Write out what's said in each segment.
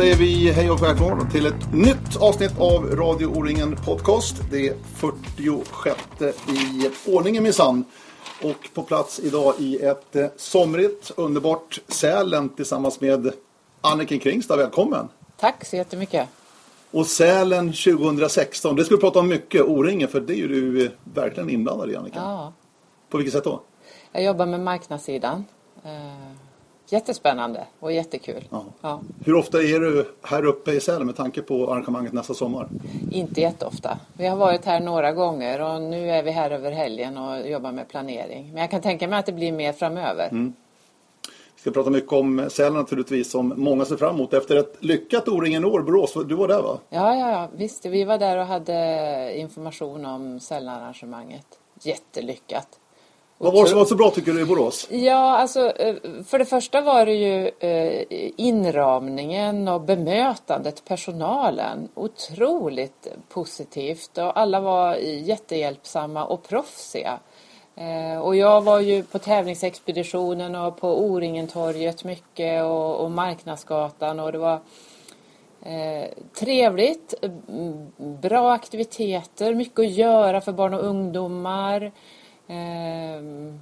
Säger vi hej och välkomna till ett nytt avsnitt av Radio O-ringen Podcast. Det är 46 i ordningen minsann. Och på plats idag i ett eh, somrigt, underbart Sälen tillsammans med Anniken Kringstad. Välkommen! Tack så jättemycket! Och Sälen 2016, det ska vi prata om mycket, O-ringen, för det är ju du eh, verkligen inblandad i Anniken. Ja, På vilket sätt då? jag jobbar med marknadssidan. Jättespännande och jättekul. Ja. Ja, Hur ofta är du här uppe i Sälen med tanke på arrangemanget nästa sommar? inte jätteofta. Vi har varit här några gånger och nu är vi här över helgen och jobbar med planering. Men jag kan tänka mig att det blir mer framöver. Mm. Vi ska prata mycket om Sälen naturligtvis som många ser fram emot efter ett lyckat O-ringen år. Borås, du var där va? Ja, ja, ja, visst. Vi var där och hade information om sällarrangemanget. Jättelyckat. Vad var det som var så bra tycker du i Borås? Ja, alltså eh, för det första var det ju eh, inramningen och bemötandet, personalen. Otroligt positivt och alla var jättehjälpsamma och proffsiga. Eh, och jag var ju på tävlingsexpeditionen och på O-ringen-torget mycket och, och Marknadsgatan och det var Eh, trevligt, bra aktiviteter, mycket att göra för barn och ungdomar. Ehm,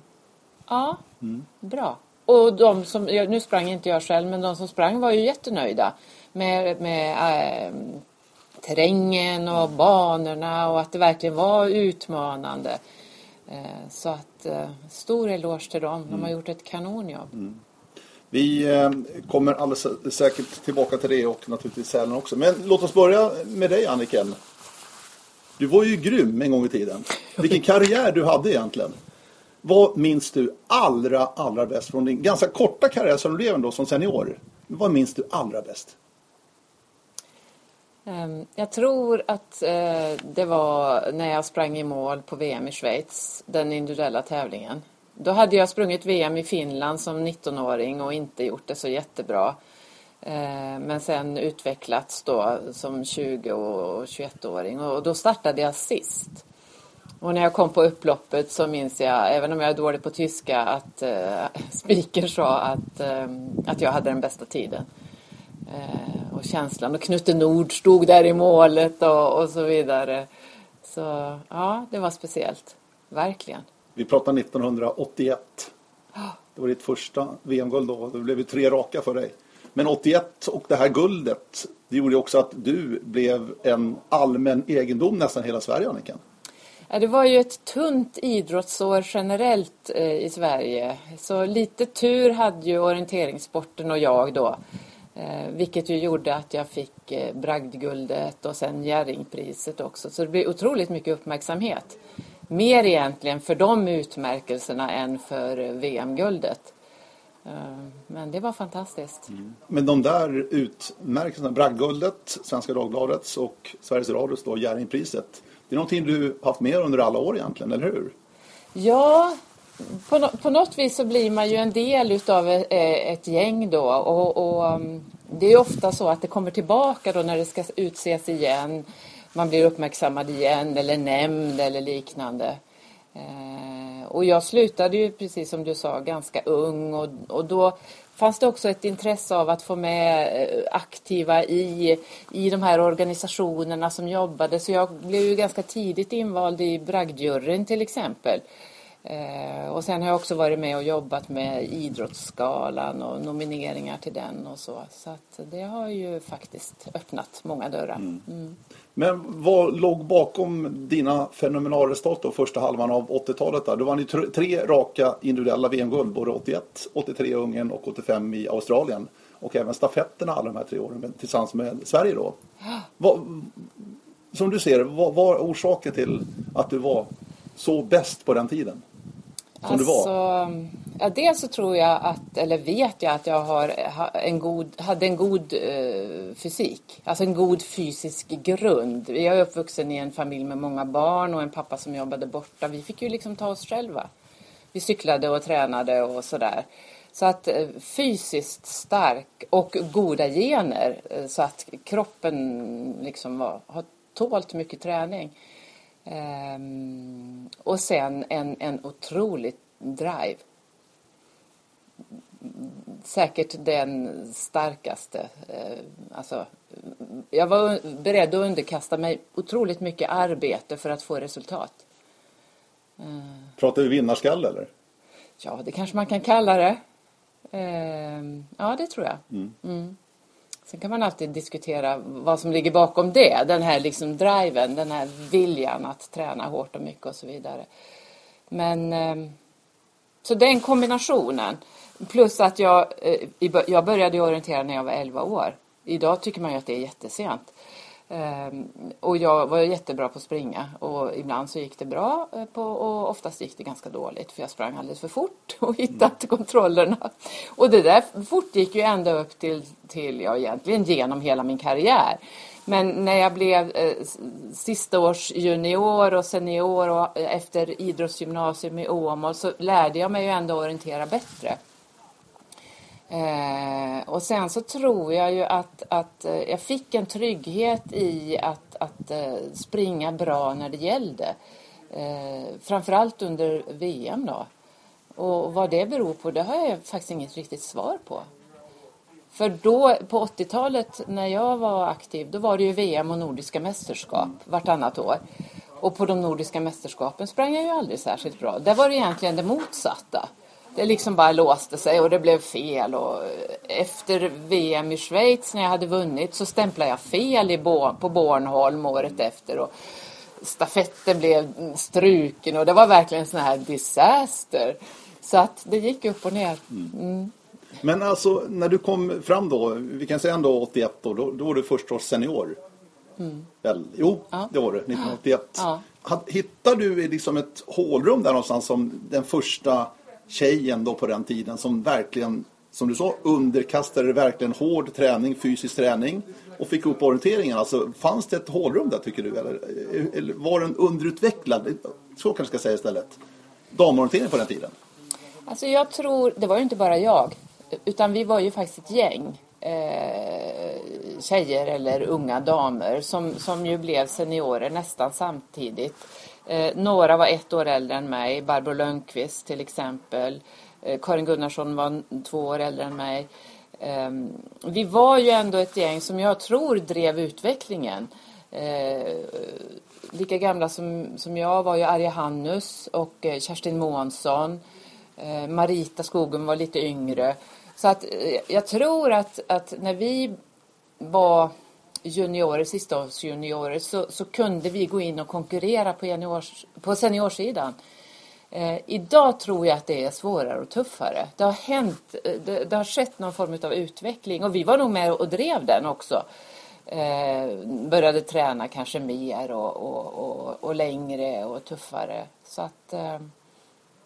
ja, bra. Och de som, nu sprang inte jag själv, men de som sprang var ju jättenöjda med, med eh, terrängen och banorna och att det verkligen var utmanande. Eh, så att eh, stor eloge till dem, de har gjort ett kanonjobb. Vi eh, kommer alldeles säkert tillbaka till det och naturligtvis Sälen också. Men låt oss börja med dig Anniken. Du var ju grym en gång i tiden. Vilken karriär du hade egentligen. Vad minns du allra, allra bäst från din ganska korta karriär som du blev ändå som senior? Vad minns du allra bäst? Ehm, jag tror att eh, det var när jag sprang i mål på VM i Schweiz, den individuella tävlingen. Då hade jag sprungit VM i Finland som 19-åring och inte gjort det så jättebra. Eh, Men sen utvecklats då som 20 och 21-åring och då startade jag sist. Och när jag kom på upploppet så minns jag, även om jag är dålig på tyska, att eh, speaker sa att, eh, att jag hade den bästa tiden. Eh, och känslan. Och Knutte Nord stod där i målet och, och så vidare. Så ja, det var speciellt. Verkligen. Vi pratar 1981. Det var ditt första VM-guld då. Det blev ju tre raka för dig. Men 81 och det här guldet, det gjorde också att du blev en allmän egendom nästan hela Sverige, Annika? Ja, det var ju ett tunt idrottsår generellt eh, i Sverige. Så lite tur hade ju orienteringssporten och jag då. Eh, vilket ju gjorde att jag fick eh, bragdguldet och sen Jerringpriset också. Så det blev otroligt mycket uppmärksamhet. Mer egentligen för de utmärkelserna än för eh, VM-guldet. Eh, men det var fantastiskt. Men de där utmärkelserna, Bragdguldet, Svenska Dagbladets och Sveriges Radios då, Jerringpriset. Det är någonting du haft med under alla år egentligen, eller hur? Ja, på, på något vis så blir man ju en del utav ett, ett gäng då och, och um, det är ofta så att det kommer tillbaka då när det ska utses igen. Man blir uppmärksammad igen eller nämnd eller liknande. Eh, och jag slutade ju precis som du sa ganska ung och, och då fanns det också ett intresse av att få med eh, aktiva i, i de här organisationerna som jobbade. Så jag blev ju ganska tidigt invald i bragdjuryn till exempel. Eh, och sen har jag också varit med och jobbat med Idrottsskalan och nomineringar till den och så. Så det har ju faktiskt öppnat många dörrar. Mm. Men vad låg bakom dina fenomenala resultat då, första halvan av 80-talet? Då Du vann ni tre, raka individuella VM-guld, både 81, 83 i Ungern och 85 i Australien. Och även stafetterna alla de här tre åren tillsammans med Sverige då. Vad, som du ser vad var orsaken till att du var så bäst på den tiden? Som du var? Alltså, ja, dels så tror jag att, eller vet jag att jag har en god, hade en god eh, fysik. Alltså en god fysisk grund. Jag är uppvuxen i en familj med många barn och en pappa som jobbade borta. Vi fick ju liksom ta oss själva. Vi cyklade och tränade och sådär. Så att eh, fysiskt stark och goda gener eh, så att kroppen liksom var, har tålt mycket träning. Ehm, och sen en, en otrolig drive. säkert den starkaste. Eh, alltså, jag var beredd att underkasta mig otroligt mycket arbete för att få resultat. Pratar vi vinnarskalle eller? Ja, det kanske man kan kalla det. Eh, ja, det tror jag. Mm. Mm. Sen kan man alltid diskutera vad som ligger bakom det. Den här liksom driven, den här viljan att träna hårt och mycket och så vidare. Men ehm, så den kombinationen. Plus att jag, eh, jag började orientera när jag var 11 år. Idag tycker man ju att det är jättesent. Ehm, och jag var jättebra på att springa och ibland så gick det bra eh, på, och oftast gick det ganska dåligt för jag sprang alldeles för fort och hittade inte kontrollerna. Och det där fortgick ju ända upp till, till ja egentligen genom hela min karriär. Men när jag blev eh, sista års junior och senior och eh, efter idrottsgymnasium i Åmål så lärde jag mig ju ändå orientera bättre. Eh, och sen så tror jag ju att, att eh, jag fick en trygghet i att, att eh, springa bra när det gällde. Eh, framförallt under VM då. Och vad det beror på, det har jag faktiskt inget riktigt svar på. För då på 80-talet när jag var aktiv, då var det ju VM och Nordiska mästerskap vartannat år. Och på de Nordiska mästerskapen sprang jag ju aldrig särskilt bra. Där var det egentligen det motsatta det liksom bara låste sig och det blev fel. Och efter VM i Schweiz när jag hade vunnit så stämplade jag fel i Bo på Bornholm året efter. Och stafetten blev struken och det var verkligen en sån här disaster. Så att det gick upp och ner. Mm. Men alltså när du kom fram då, vi kan säga ändå 81 då, då, då var du första års senior. Mm. Väl, jo, ja. det var det, 1981. Ja. Hittade du liksom ett hålrum där någonstans som den första tjejen då på den tiden som verkligen, som du sa, underkastade verkligen hård träning, fysisk träning och fick upp orienteringen. Alltså, fanns det ett hålrum där tycker du? Eller, eller var den underutvecklad? Så kanske ska säga istället. Damorientering på den tiden. Alltså jag tror, det var ju inte bara jag, utan vi var ju faktiskt ett gäng eh, tjejer eller unga damer som, som ju blev seniorer nästan samtidigt. Eh, några var ett år äldre än mig, Barbro Lönnqvist till exempel. Eh, Karin Gunnarsson var två år äldre än mig. Eh, vi var ju ändå ett gäng som jag tror drev utvecklingen. Eh, lika gamla som, som jag var ju Arja Hannus och eh, Kerstin Månsson. Eh, Marita Skogen var lite yngre. Så att eh, jag tror att, att när vi var juniorer, sistaårsjuniorer, så, så kunde vi gå in och konkurrera på, juniors, på seniorsidan. Eh, idag tror jag att det är svårare och tuffare. Det har hänt, eh, det, det, har skett någon form av utveckling och vi var nog med och drev den också. Eh, började träna kanske mer och, och, och, och, längre och tuffare. Så att, eh,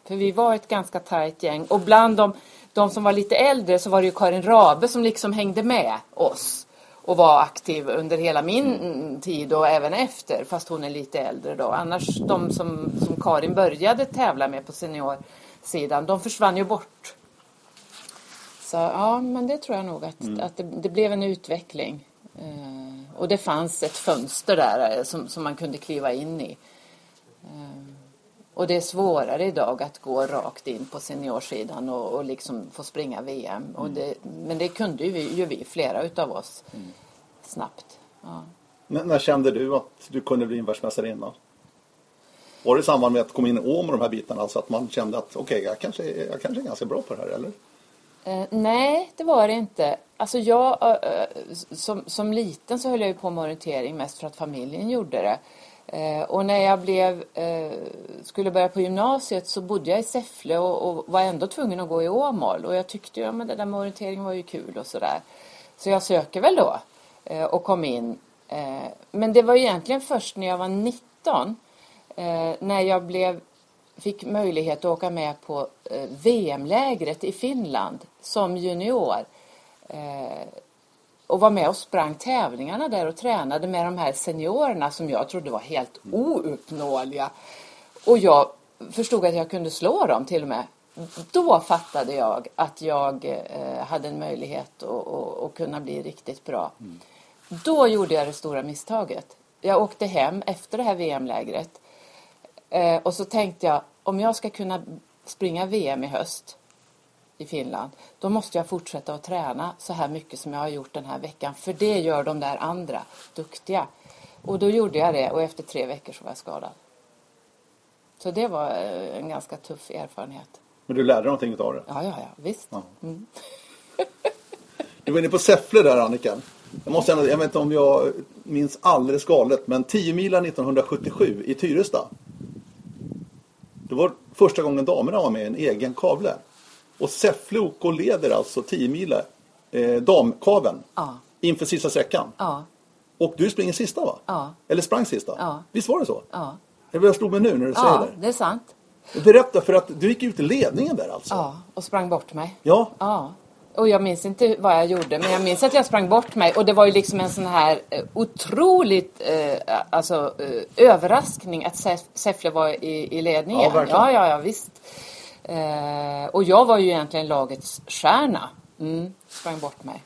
för vi var ett ganska tajt gäng och bland de, de som var lite äldre så var det ju Karin Rabe som liksom hängde med oss och var aktiv under hela min tid och även efter fast hon är lite äldre då. Annars de som, som Karin började tävla med på seniorsidan de försvann ju bort. Så ja, men det tror jag nog att, mm. att det, det, blev en utveckling. Eh, och det fanns ett fönster där eh, som, som man kunde kliva in i. Eh, och det är svårare idag att gå rakt in på seniorsidan och, och liksom få springa VM. Mm. Och det, men det kunde ju vi, ju vi flera utav oss mm. snabbt. Ja. När kände du att du kunde bli världsmästarinna? Var det i samband med att komma in i Åm och de här bitarna? Alltså att man kände att okej, okay, jag, kanske, jag kanske är ganska bra på det här, eller? Eh, nej, det var det inte. Alltså jag, eh, som, som liten så höll jag ju på med orientering mest för att familjen gjorde det. Eh, och när jag blev, eh, skulle börja på gymnasiet så bodde jag i Säffle och, och, var ändå tvungen att gå i Åmål. Och jag tyckte ju, ja men det där med orientering var ju kul och sådär. Så jag söker väl då eh, och kom in. Men det var egentligen först när jag var 19 när jag blev, fick möjlighet att åka med på VM-lägret i Finland som junior och var med och sprang tävlingarna där och tränade med de här seniorerna som jag trodde var helt ouppnåeliga. Och jag förstod att jag kunde slå dem till och med. Då fattade jag att jag eh, hade en möjlighet att kunna bli riktigt bra. Mm. Då gjorde jag det stora misstaget. Jag åkte hem efter det här VM-lägret eh, och så tänkte jag om jag ska kunna springa VM i höst i Finland, då måste jag fortsätta att träna så här mycket som jag har gjort den här veckan. För det gör de där andra duktiga. Och då gjorde jag det och efter tre veckor så var jag skadad. Så det var eh, en ganska tuff erfarenhet. Men du lärde dig någonting av det? Ja, ja, ja visst. Ja. Mm. Du var inne på Säffle där Annika. Jag, måste ändå, jag vet inte om jag minns alldeles galet, men 10 milen 1977 i Tyresta. Det var första gången damerna var med i en egen kavle. Och Säffle OK leder alltså 10 mil eh, damkaven ja. inför sista sträckan. Ja. Och du springer sista va? Ja. Eller sprang sista? Ja. Visst var det så? Ja. Jag slog mig nu när du säger ja, det. det är sant. Berätta, för att du gick ut i ledningen där alltså. Ja, och sprang bort mig. Ja. Ja. Och jag minns inte vad jag gjorde, men jag minns att jag sprang bort mig. Och det var ju liksom en sån här eh, otroligt eh, alltså, eh, överraskning att Säffle var i, i ledningen. Ja, verkligen. ja, ja, ja visst. Eh, och jag var ju egentligen lagets stjärna. Mm, sprang bort mig.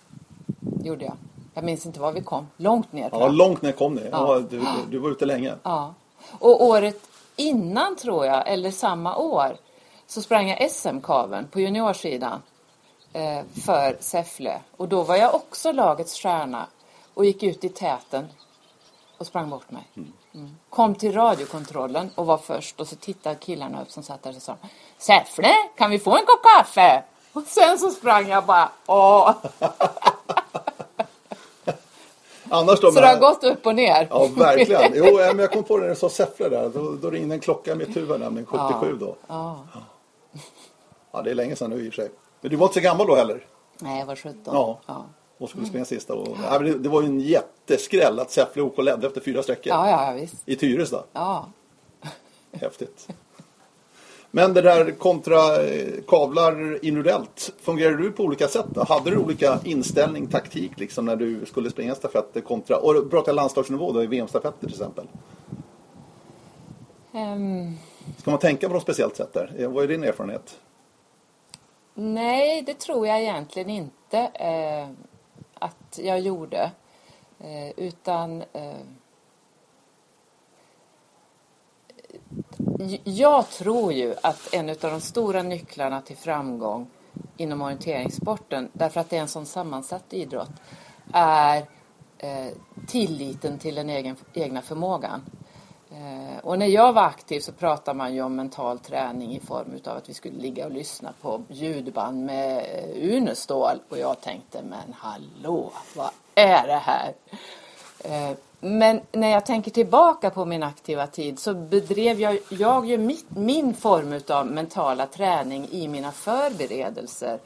Gjorde jag. Jag minns inte var vi kom. Långt ner. Ja, långt ner kom ni. Ja. Ja. du, du var ute länge. Ja. Och året innan tror jag, eller samma år, så sprang jag SM-kaven på juniorsidan eh, för Säffle. Och då var jag också lagets stjärna och gick ut i täten och sprang bort mig. Mm. Kom till radiokontrollen och var först och så tittade killarna upp som satt där och sa Säffle, kan vi få en kopp kaffe? Och sen så sprang jag bara åh. Annars då Så det har gått upp och ner. Ja, verkligen. Jo, men jag kom på det när du sa Säffle där. Då, då ringde en klocka i mitt huvud nämligen 77 då. Ja. Ja, det är länge sedan nu i och för sig. Men du var inte så gammal då heller? Nej, jag var 17. Ja. Ja. Och skulle springa sista. Och, ja, det, det var ju en jätteskräll att Säffle OK ledde efter fyra sträckor. Ja, ja, visst. I Tyresta. Ja. Häftigt. Men det där kontra eh, kavlar individuellt, fungerar du på olika sätt? Då? Hade du olika inställning, taktik liksom när du skulle springa stafetter kontra, och då pratar jag landslagsnivå då i VM-stafetter till exempel? Ehm, Ska man tänka på något speciellt sätt där? Eh, Vad är din erfarenhet? nej, det tror jag egentligen inte eh, att jag gjorde. Eh, utan eh, jag tror ju att en av de stora nycklarna till framgång inom orienteringssporten, därför att det är en sån sammansatt idrott, är eh, tilliten till den egen, egna förmågan. Eh, och när jag var aktiv så pratade man ju om mental träning i form av att vi skulle ligga och lyssna på ljudband med eh, Unestål. Och jag tänkte, men hallå, vad är det här? Eh, men när jag tänker tillbaka på min aktiva tid så bedrev jag, jag ju mitt, min form av mentala träning i mina förberedelser.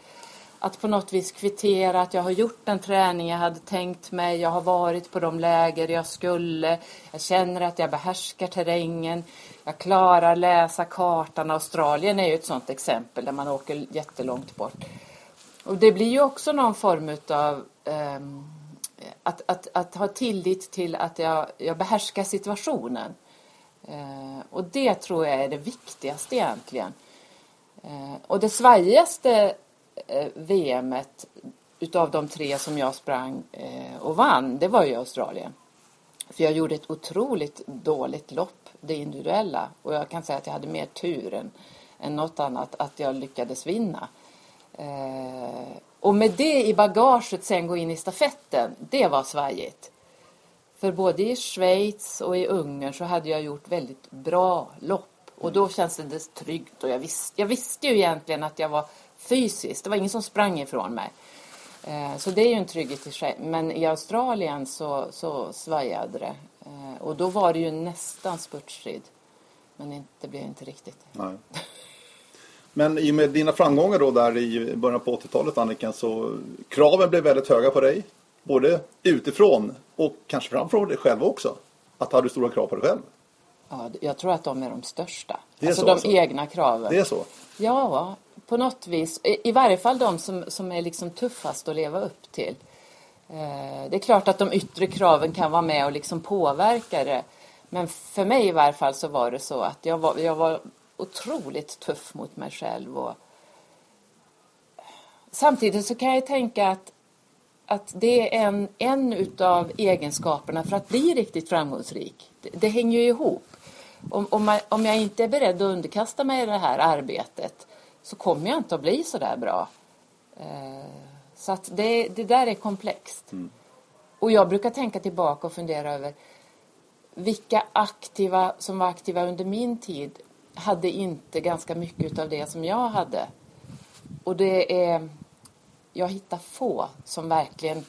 Att på något vis kvittera att jag har gjort den träning jag hade tänkt mig. Jag har varit på de läger jag skulle. Jag känner att jag behärskar terrängen. Jag klarar läsa kartan. Australien är ju ett sådant exempel där man åker jättelångt bort. Och det blir ju också någon form av um, ehm, att, att, att ha tillit till att jag, jag behärskar situationen. Uh, och det tror jag är det viktigaste egentligen. Uh, och det svajigaste eh, VMet utav de tre som jag sprang eh, och vann, det var ju Australien. För jag gjorde ett otroligt dåligt lopp, det individuella. Och jag kan säga att jag hade mer tur än, än något annat att jag lyckades vinna. Eh, och med det i bagaget sen gå in i stafetten, det var svajigt. För både i Schweiz och i Ungern så hade jag gjort väldigt bra lopp. Och då kändes det tryggt och jag visst, jag visste ju egentligen att jag var fysisk. Det var ingen som sprang ifrån mig. Eh, Så det är ju en trygghet i sig. Men i Australien så, så svajade det. Eh, Och då var det ju nästan spurtstrid. Men det blev inte riktigt. Nej. Men i och med dina framgångar då där i början på 80-talet Annika så kraven blev väldigt höga på dig. Både utifrån och kanske framför dig själv också. Att du hade stora krav på dig själv. Ja, jag tror att de är de största. Det är alltså så de alltså? egna kraven. Det är så? Ja, på något vis. I, i varje fall de som, som är liksom tuffast att leva upp till. Eh, det är klart att de yttre kraven kan vara med och liksom påverka det. Men för mig i varje fall så var det så att jag var, jag var otroligt tuff mot mig själv. Och... Samtidigt så kan jag tänka att, att det är en, en utav egenskaperna för att bli riktigt framgångsrik. Det, det hänger ju ihop. Om, om, man, om jag inte är beredd att underkasta mig det här arbetet så kommer jag inte att bli så där bra. Eh, så att det, det där är komplext. Och jag brukar tänka tillbaka och fundera över vilka aktiva som var aktiva under min tid hade inte ganska mycket av det som jag hade. Och det är... Jag hittar få som verkligen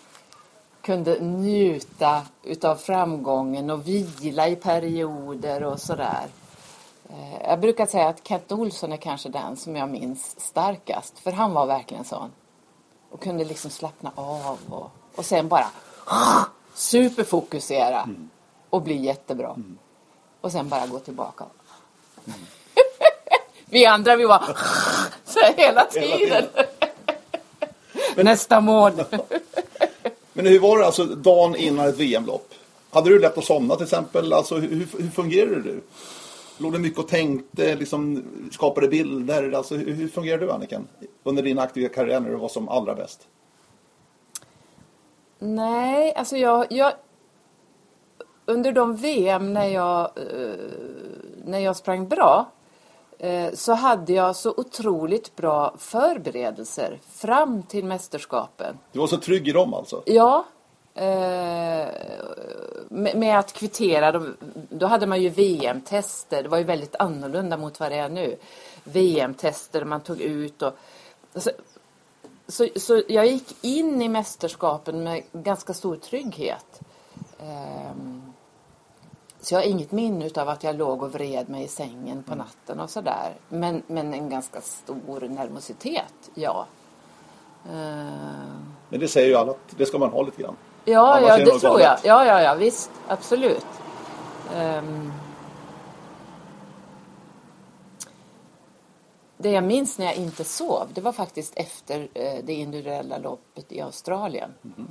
kunde njuta utav framgången och vila i perioder och sådär. Eh, Jag brukar säga att Kent Olsson är kanske den som jag minns starkast. För han var verkligen sån. Och kunde liksom slappna av och, och sen bara superfokusera och bli jättebra. Och sen bara gå tillbaka. vi andra vi var så här hela tiden. Nästa mål. Men hur var det alltså dagen innan ett VM-lopp? Hade du lätt att somna till exempel? Alltså, hur, hur fungerade du? Låg du mycket och tänkte, liksom, skapade bilder? Alltså, hur, hur fungerade du Anniken? Under din aktiva karriär när du var som allra bäst? Nej, alltså jag, jag under de VM när jag, eh, när jag sprang bra eh, så hade jag så otroligt bra förberedelser fram till mästerskapen. Du var så trygg i dem alltså? Ja. Eh, med, med att kvittera. Då, då hade man ju VM-tester. Det var ju väldigt annorlunda mot vad det är nu. VM-tester man tog ut och... Alltså, så, så jag gick in i mästerskapen med ganska stor trygghet. Ehm, så jag har inget minne av att jag låg och vred mig i sängen på natten och sådär. Men, men en ganska stor nervositet, ja. Ehm, Men det säger ju alla att det ska man ha lite grann. Ja, ja det tror galet. jag. Ja, ja, ja, visst. Absolut. Ehm. det jag minns när jag inte sov, det var faktiskt efter eh, det individuella loppet i Australien. Mhm.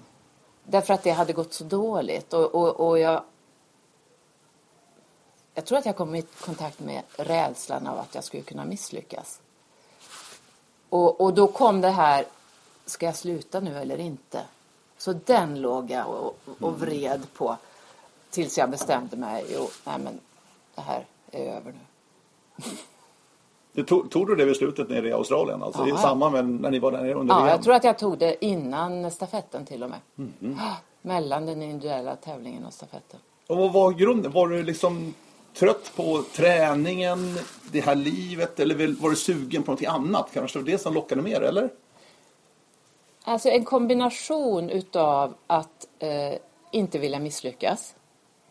Därför att det hade gått så dåligt och, och, och jag... Jag tror att jag kom i kontakt med rädslan av att jag skulle kunna misslyckas. Och, och då kom det här, ska jag sluta nu eller inte? Så den låg jag och, och vred på tills jag bestämde mig. Jo, nej men det här är över nu. Du tog, tog du det beslutet nere i Australien? Alltså i samband med när ni var där nere under Ja, VM? jag tror att jag tog det innan stafetten till och med. Mhm. Ah, Mellan den individuella tävlingen och stafetten. Och vad var grunden? Var du liksom trött på träningen, det här livet eller var du sugen på något annat? Kanske det var det som lockade mer, eller? Alltså en kombination utav att eh, inte vilja misslyckas.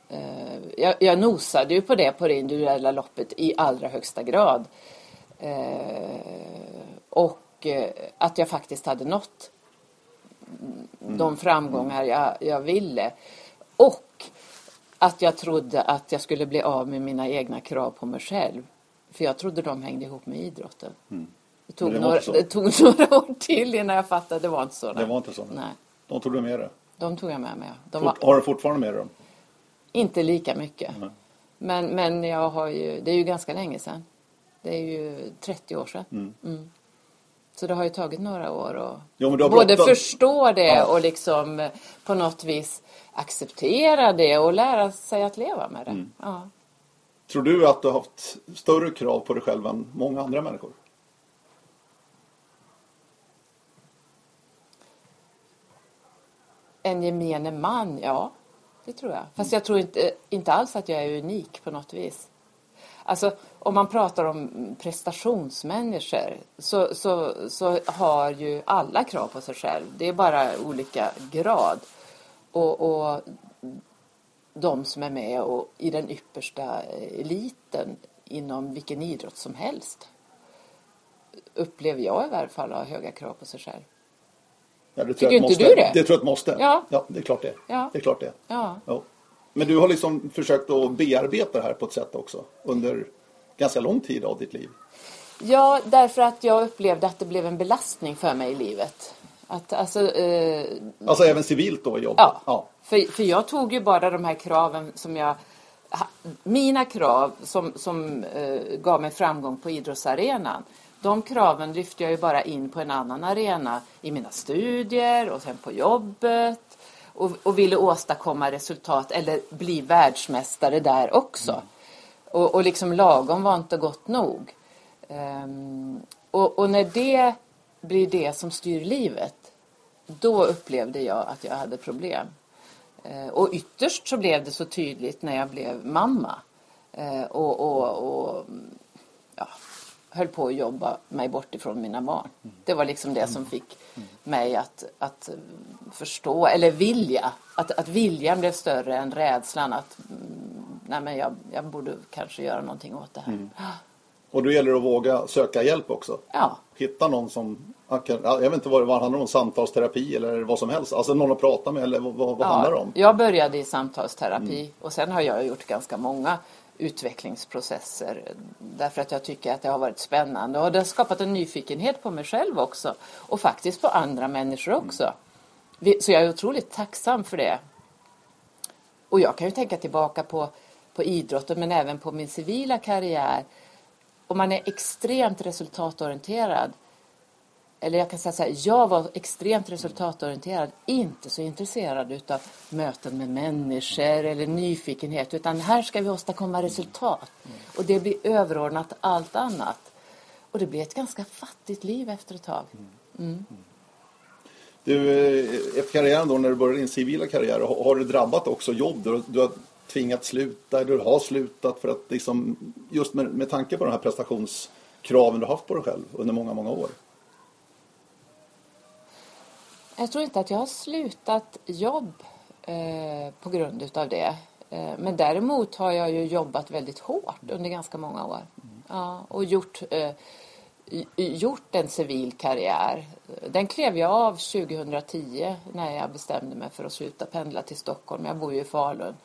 Eh, jag, jag nosade ju på det på det individuella loppet i allra högsta grad. Eh, och eh, att jag faktiskt hade nått de framgångar jag, jag ville. Och att jag trodde att jag skulle bli av med mina egna krav på mig själv. För jag trodde de hängde ihop med idrotten. Mm. Det, tog det var några, det tog några år till innan jag fattade. Det var inte så. Det var inte så. Nej, De tog du med dig. de tog jag med mig. De var Fort, har du fortfarande med dig dem? inte lika mycket. Nej. Men, men jag har ju, det är ju ganska länge sedan. Det är ju 30 år sedan. Mm. Så det har ju tagit några år att har både bråttom. förstå det Ja. och liksom eh, på något vis acceptera det och lära sig att leva med det. Mm. Ja. Tror du att du har haft större krav på dig själv än många andra människor? En gemene man, ja. Det tror jag. Fast jag tror inte, inte alls att jag är unik på något vis. Alltså, om man pratar om prestationsmänniskor så, så, så har ju alla krav på sig själv. Det är bara olika grad. Och, och de som är med och i den yppersta eliten inom vilken idrott som helst upplever jag i varje fall har höga krav på sig själv. Ja, det Tycker inte måste. du det? Det tror jag att måste. Ja. ja det är klart det. Ja. Det är klart det. Ja. Ja. Men du har liksom försökt att bearbeta det här på ett sätt också under ganska lång tid av ditt liv. Ja, därför att jag upplevde att det blev en belastning för mig i livet. Att, alltså, eh, Alltså även civilt då i jobbet? ja, ja. För, för jag tog ju bara de här kraven som jag... Mina krav som, som eh, gav mig framgång på idrottsarenan. De kraven lyfte jag ju bara in på en annan arena i mina studier och sen på jobbet. Och, och ville åstadkomma resultat eller bli världsmästare där också. Och, och liksom lagom var inte gott nog. Ehm, och, och när det blir det som styr livet, då upplevde jag att jag hade problem. Eh, och ytterst så blev det så tydligt när jag blev mamma. Och, och, och ja, höll på att jobba mig bort ifrån mina barn. Det var liksom det som fick mig att, att förstå, eller vilja. Att, att viljan blev större än rädslan att mm, nej men jag, jag borde kanske göra någonting åt det här. Och då gäller det att våga söka hjälp också. Ja, Hitta någon som, jag vet inte vad det handlar om, samtalsterapi eller vad som helst. Alltså någon att prata med eller vad, vad vad handlar det om? Jag började i samtalsterapi och sen har jag gjort ganska många utvecklingsprocesser därför att jag tycker att det har varit spännande och det har skapat en nyfikenhet på mig själv också och faktiskt på andra människor också. Så jag är otroligt tacksam för det. Och jag kan ju tänka tillbaka på, på idrotten men även på min civila karriär. Om man är extremt resultatorienterad eller jag kan säga så här, jag var extremt resultatorienterad, inte så intresserad utav möten med människor eller nyfikenhet, utan här ska vi åstadkomma resultat. Och det blir överordnat allt annat. Och det blir ett ganska fattigt liv efter ett tag. Du, eh, efter karriären då, när du började din civila karriär, har du drabbat också jobb? Du, du har tvingats sluta, eller du har slutat för att liksom, just med, med tanke på de här prestationskraven du haft på dig själv under många, många år. Jag tror inte att jag har slutat jobb eh, på grund utav det. Eh, men däremot har jag ju jobbat väldigt hårt under ganska många år. Ja, och gjort, eh, gjort en civil karriär. Den klev jag av 2010 när jag bestämde mig för att sluta pendla till Stockholm. Jag bor ju i Falun.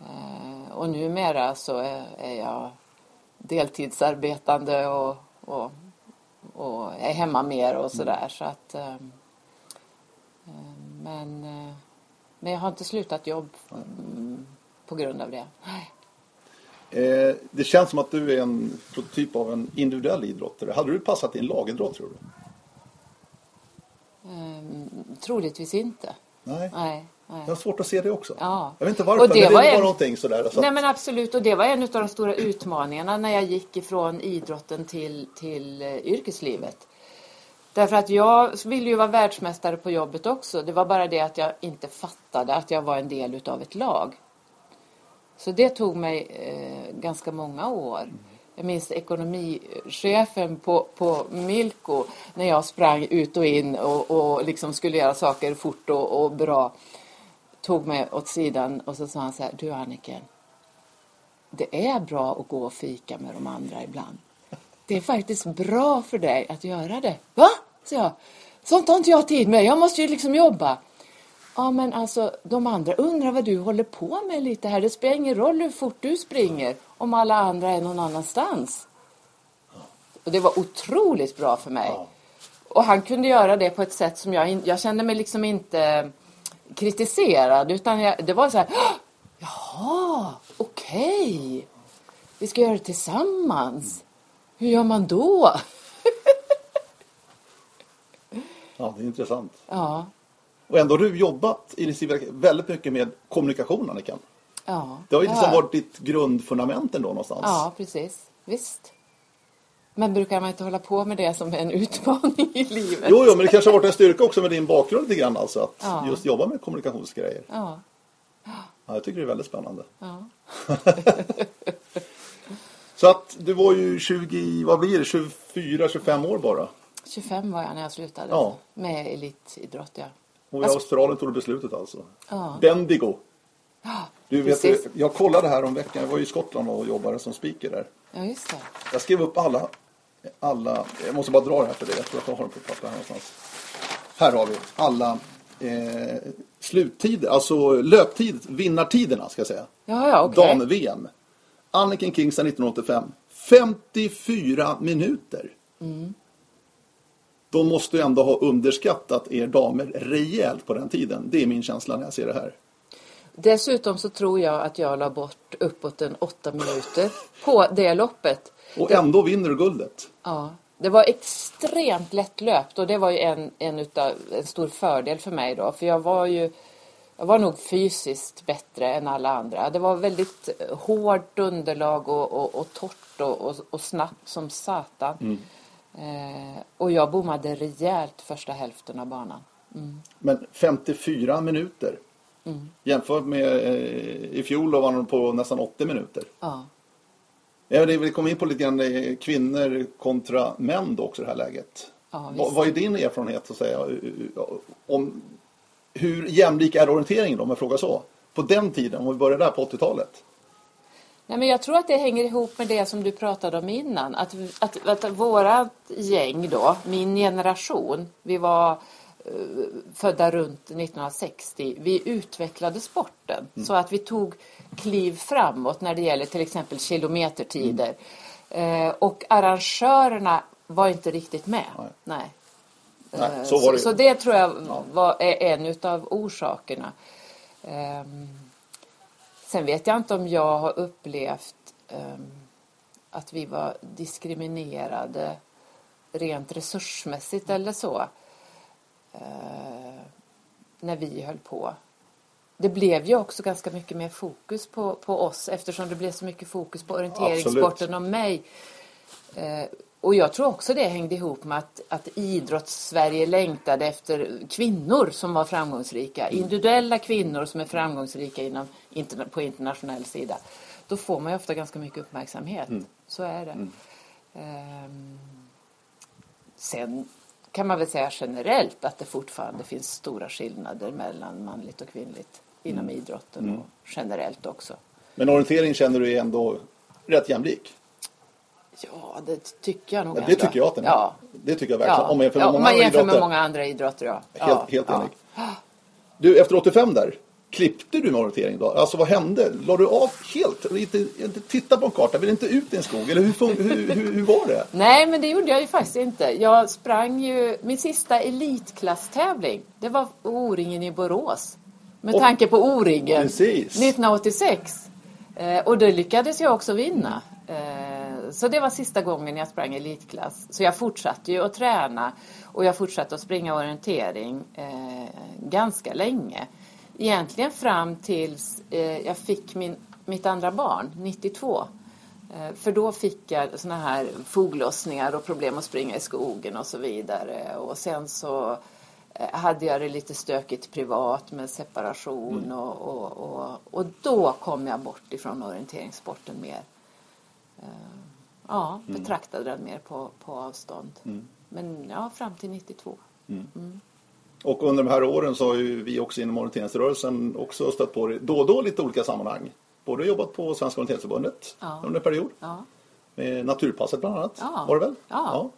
Eh, och numera så är, är jag deltidsarbetande och, och, och är hemma mer och sådär. Så att, ehm, men, eh, men jag har inte slutat jobb mm, på grund av det. Eh, det känns som att du är en prototyp av en individuell idrottare. Hade du passat i en lagidrott tror du? Ehm, troligtvis inte. Nej. Nej, nej. Jag har svårt att se det också. Ja. Jag vet inte varför, Och det men det var var en- någonting sådär. Så Nej men absolut och det var en av de stora utmaningarna när jag gick ifrån idrotten till, till eh, yrkeslivet. Därför att jag ville ju vara världsmästare på jobbet också. Det var bara det att jag inte fattade att jag var en del utav ett lag. Så det tog mig eh, ganska många år. Jag minns ekonomichefen på, på Milko när jag sprang ut och in och, och liksom skulle göra saker fort och, och bra. Tog mig åt sidan och så sa han så här, du Anniken, det är bra att gå och fika med de andra ibland. Det är faktiskt bra för dig att göra det. Va? Så jag. Sånt har inte jag tid med. Jag måste ju liksom jobba. Ja, men alltså de andra undrar vad du håller på med lite här. Det spelar ingen roll hur fort du springer om alla andra är någon annanstans. Och det var otroligt bra för mig. Och han kunde göra det på ett sätt som jag in, jag kände mig liksom inte kritiserad utan jag, det var så här "Åh, Jaha, okej. Vi ska göra det tillsammans. Hur gör man då? ja, det är intressant. Ja, Och ändå har du jobbat i civila väldigt mycket med kommunikation Annika. ja. Det har ju liksom ja. varit ditt grundfundament ändå någonstans. Ja, precis. Visst. Men brukar man inte hålla på med det som en utmaning i livet? Jo, jo, men det kanske har varit en styrka också med din bakgrund lite grann alltså. Att Ja. just jobba med kommunikationsgrejer. Ja, Ja, jag tycker det är väldigt spännande. ja. Så att du var ju 20, vad blir det, 24, 25 år bara. 25 var jag när jag slutade Ja. med elitidrott. Ja. Och i Australien tog du beslutet alltså. Ja. Bendigo. Du vet, Precis. jag kollade här om veckan, jag var i Skottland och jobbade som speaker där. ja, just det. Jag skrev upp alla, alla, jag måste bara dra det här för dig, jag tror att jag har dem på papper här någonstans. Här har vi alla eh, sluttider, alltså löptid, vinnartiderna ska jag säga. Ja, ja, okej. Dam-VM. Anniken Kingsen 1985. 54 minuter. Mm. De måste ju ändå ha underskattat er damer rejält på den tiden. Det är min känsla när jag ser det här. Dessutom så tror jag att jag la bort uppåt en åtta minuter på det loppet. Och ändå vinner du guldet. Ja, det var extremt lättlöpt och det var ju en, en, utav, en stor fördel för mig då. För jag var ju jag var nog fysiskt bättre än alla andra. Det var väldigt hårt underlag och, och, och torrt och, och, och snabbt som satan. Eh, och jag bommade rejält första hälften av banan. Mm. Men 54 minuter. Mm. Jämfört med eh, i fjol då var de på nästan 80 minuter. Ja. Ja, vi kom in på lite grann eh, kvinnor kontra män då också i det här läget. Ja, vad, vad är din erfarenhet så att säga, om hur jämlik är orienteringen då om jag frågar så? På den tiden, om vi börjar där på 80-talet. Nej, men jag tror att det hänger ihop med det som du pratade om innan. Att, att, att vårat gäng då, min generation, vi var uh, födda runt 1960. Vi utvecklade sporten mm. så att vi tog kliv framåt när det gäller till exempel kilometertider. Mm. Uh, och arrangörerna var inte riktigt med. Nej. Nej. Nej, så, var det. Så, så det tror jag var, är en av orsakerna. Um, sen vet jag inte om jag har upplevt um, att vi var diskriminerade rent resursmässigt eller så. Uh, när vi höll på. Det blev ju också ganska mycket mer fokus på, på oss eftersom det blev så mycket fokus på orienteringssporten och mig. Och jag tror också det hängde ihop med att, att idrotts-Sverige längtade efter kvinnor som var framgångsrika. Mm. Individuella kvinnor som är framgångsrika inom, på internationell sida. Då får man ju ofta ganska mycket uppmärksamhet. Mm. Så är det. Mm. Um, sen kan man väl säga generellt att det fortfarande finns stora skillnader mellan manligt och kvinnligt inom mm. idrotten och mm. generellt också. Men orientering känner du är ändå rätt jämlik? Ja, det tycker jag nog ja, Det tycker jag att den är. Ja. Det tycker jag verkligen. Ja. Om man jämför med, ja, många, man jämför med många andra idrotter. Ja. Helt, helt enig. Du, efter 85 där, klippte du med orientering då? Alltså vad hände? La du av helt? Inte, inte titta på en karta? Vill inte ut i en skog? Eller hur, hur, hur, hur, var det? Nej, men det gjorde jag ju faktiskt inte. Jag sprang ju, min sista elitklasstävling, det var O-ringen i Borås. Med och, tanke på O-ringen. 1986. Eh, och det lyckades jag också vinna. Eh, så det var sista gången jag sprang elitklass. Så jag fortsatte ju att träna och jag fortsatte att springa orientering eh, ganska länge. Egentligen fram tills eh, jag fick min, mitt andra barn, 92. Eh, för då fick jag såna här foglossningar och problem att springa i skogen och så vidare. Och sen så eh, hade jag det lite stökigt privat med separation mm. och, och, och, och, då kom jag bort ifrån orienteringssporten mer. Eh, ja, mm. betraktade den mer på, på avstånd. Mm. Men ja, fram till 92. Mm. Och under de här åren så har ju vi också inom orienteringsrörelsen också stött på det då och då lite olika sammanhang. Både jobbat på Svenska orienteringsförbundet ja. under en period. Ja. Med Naturpasset bland annat. Ja. Var det väl? Ja.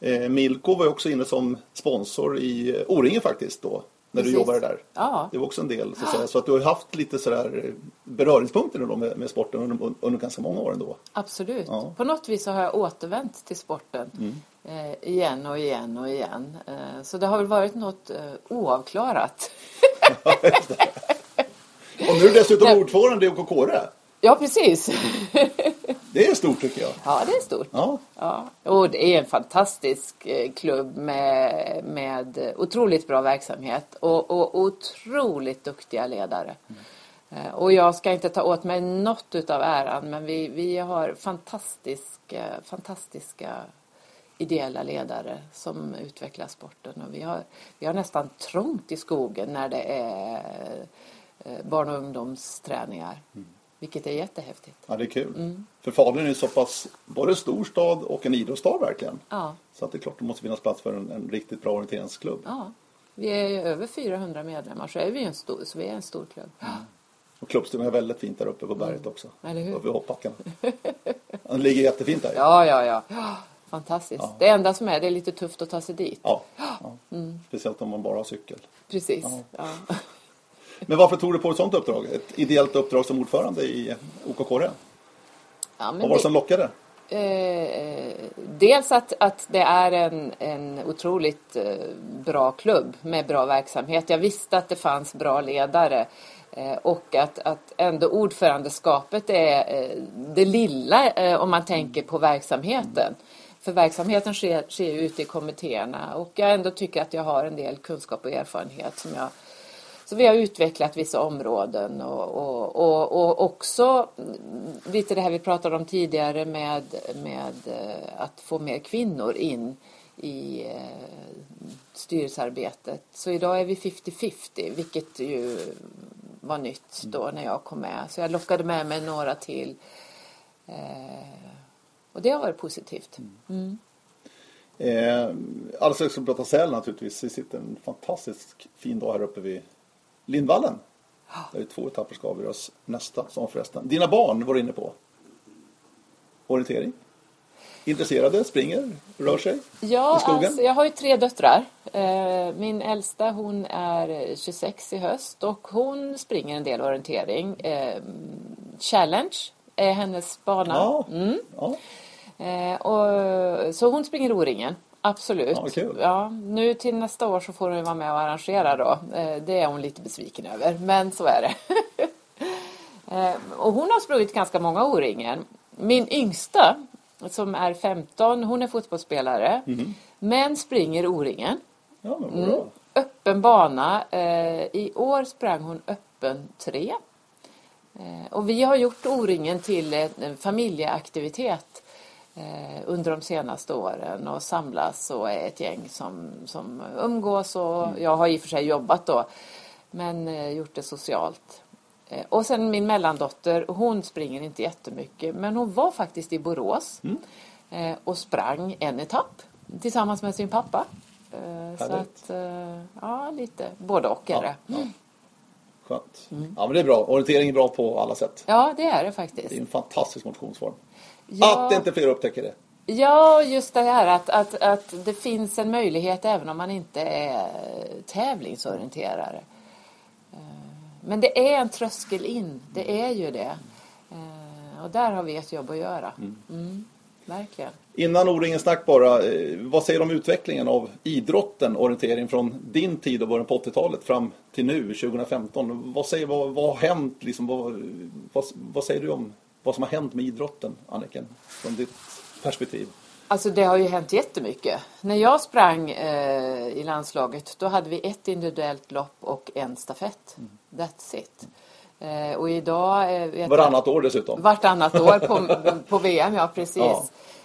ja. Eh, Milko var också inne som sponsor i O-ringen faktiskt då när Precis. du jobbade där. Ja. Det var också en del. Så att, säga. så att du har haft lite sådär beröringspunkter då med, med sporten under, under ganska många år ändå. Absolut. Ja. På något vis så har jag återvänt till sporten mm. eh, igen och igen och igen. Eh, så det har väl varit något eh, oavklarat. och nu är du dessutom ordförande i OKKRE. Ja, precis. det är stort tycker jag. Ja, det är stort. Ja. Ja. Och det är en fantastisk eh, klubb med, med otroligt bra verksamhet och, och otroligt duktiga ledare. Mm. Och jag ska inte ta åt mig något utav äran men vi, vi har fantastiska, fantastiska ideella ledare som utvecklar sporten. Och vi, har, vi har nästan trångt i skogen när det är eh, barn och ungdomsträningar. Mm. Vilket är jättehäftigt. Ja, det är kul. Mm. För Falun är så pass både stor stad och en idrottsstad verkligen. Ja. Så att det är klart det måste finnas plats för en, en riktigt bra orienteringsklubb. Ja. Vi är över 400 medlemmar så är vi en stor, så vi är en stor klubb. Mm. Och klubbstugan är väldigt fint där uppe på berget mm. också. Eller hur? I hoppbackarna. Den ligger jättefint där. Ja, ja, ja. Fantastiskt. Ja. Det enda som är det är lite tufft att ta sig dit. Ja. ja. Mm. Speciellt om man bara har cykel. Precis. Ja. Men varför tog du på ett sådant uppdrag? Ett ideellt uppdrag som ordförande i OKKR? Ja, Vad var det som lockade? Eh, dels att, att det är en, en otroligt eh, bra klubb med bra verksamhet. Jag visste att det fanns bra ledare eh, och att, att ändå ordförandeskapet är eh, det lilla om man tänker på verksamheten. För verksamheten sker, sker ute i kommittéerna och jag ändå tycker att jag har en del kunskap och erfarenhet som jag Så vi har utvecklat vissa områden och, och, och, och också mm, lite det här vi pratade om tidigare med, med eh, att få mer kvinnor in i eh, styrelsearbetet. Så idag är vi 50-50 vilket ju var nytt då när jag kom med. Så jag lockade med mig några till. Eh, och det har varit positivt. Mm. Eh, alldeles strax ska vi prata säl naturligtvis. Vi sitter en fantastiskt fin dag här uppe vid Lindvallen. Där två etapper ska avgöras nästa som förresten. Dina barn var du inne på. Orientering? Intresserade, springer, rör sig Ja, i skogen? alltså, jag har ju tre döttrar. Eh, Min äldsta hon är 26 i höst och hon springer en del orientering. Eh, Challenge är hennes bana. Ja. ja. Eh, och, så hon springer O-ringen. Absolut. Ja, kul. Ja, nu till nästa år så får hon vara med och arrangera då. Eh, det är hon lite besviken över, men så är det. eh, och hon har sprungit ganska många O-ringen. Min yngsta, som är 15, hon är fotbollsspelare. Men springer O-ringen. ja men bra. Öppen bana. Eh, I år sprang hon öppen 3. Eh, och vi har gjort O-ringen till en familjeaktivitet under de senaste åren och samlas och är ett gäng som, som umgås och jag har i och för sig jobbat då men eh, gjort det socialt. Eh, och sen min mellandotter, hon springer inte jättemycket men hon var faktiskt i Borås eh, och sprang en etapp tillsammans med sin pappa. Eh, så Härligt. att, eh, ja lite både och är Ja, det. ja. Skönt. Ja men det är bra. Orientering är bra på alla sätt. Ja, det är det faktiskt. Det är en fantastisk motionsform. Ja. Att inte fler upptäcker det. Ja, just det här att, att, att det finns en möjlighet även om man inte är tävlingsorienterare. Eh, Men det är en tröskel in, det är ju det. Eh, Och där har vi ett jobb att göra. Mm, verkligen. Innan O-ringen snack bara. eh, Vad säger du om utvecklingen av idrotten, orientering från din tid och början på 80-talet fram till nu, 2015? Vad, säger, vad, vad har hänt? Liksom, vad, vad, vad säger du om vad som har hänt med idrotten, Anniken? Från ditt perspektiv. Alltså det har ju hänt jättemycket. När jag sprang eh, i landslaget då hade vi ett individuellt lopp och en stafett. That's it. Eh, och idag... Eh, jag- Varannat år dessutom. Vartannat år på, på VM, ja precis.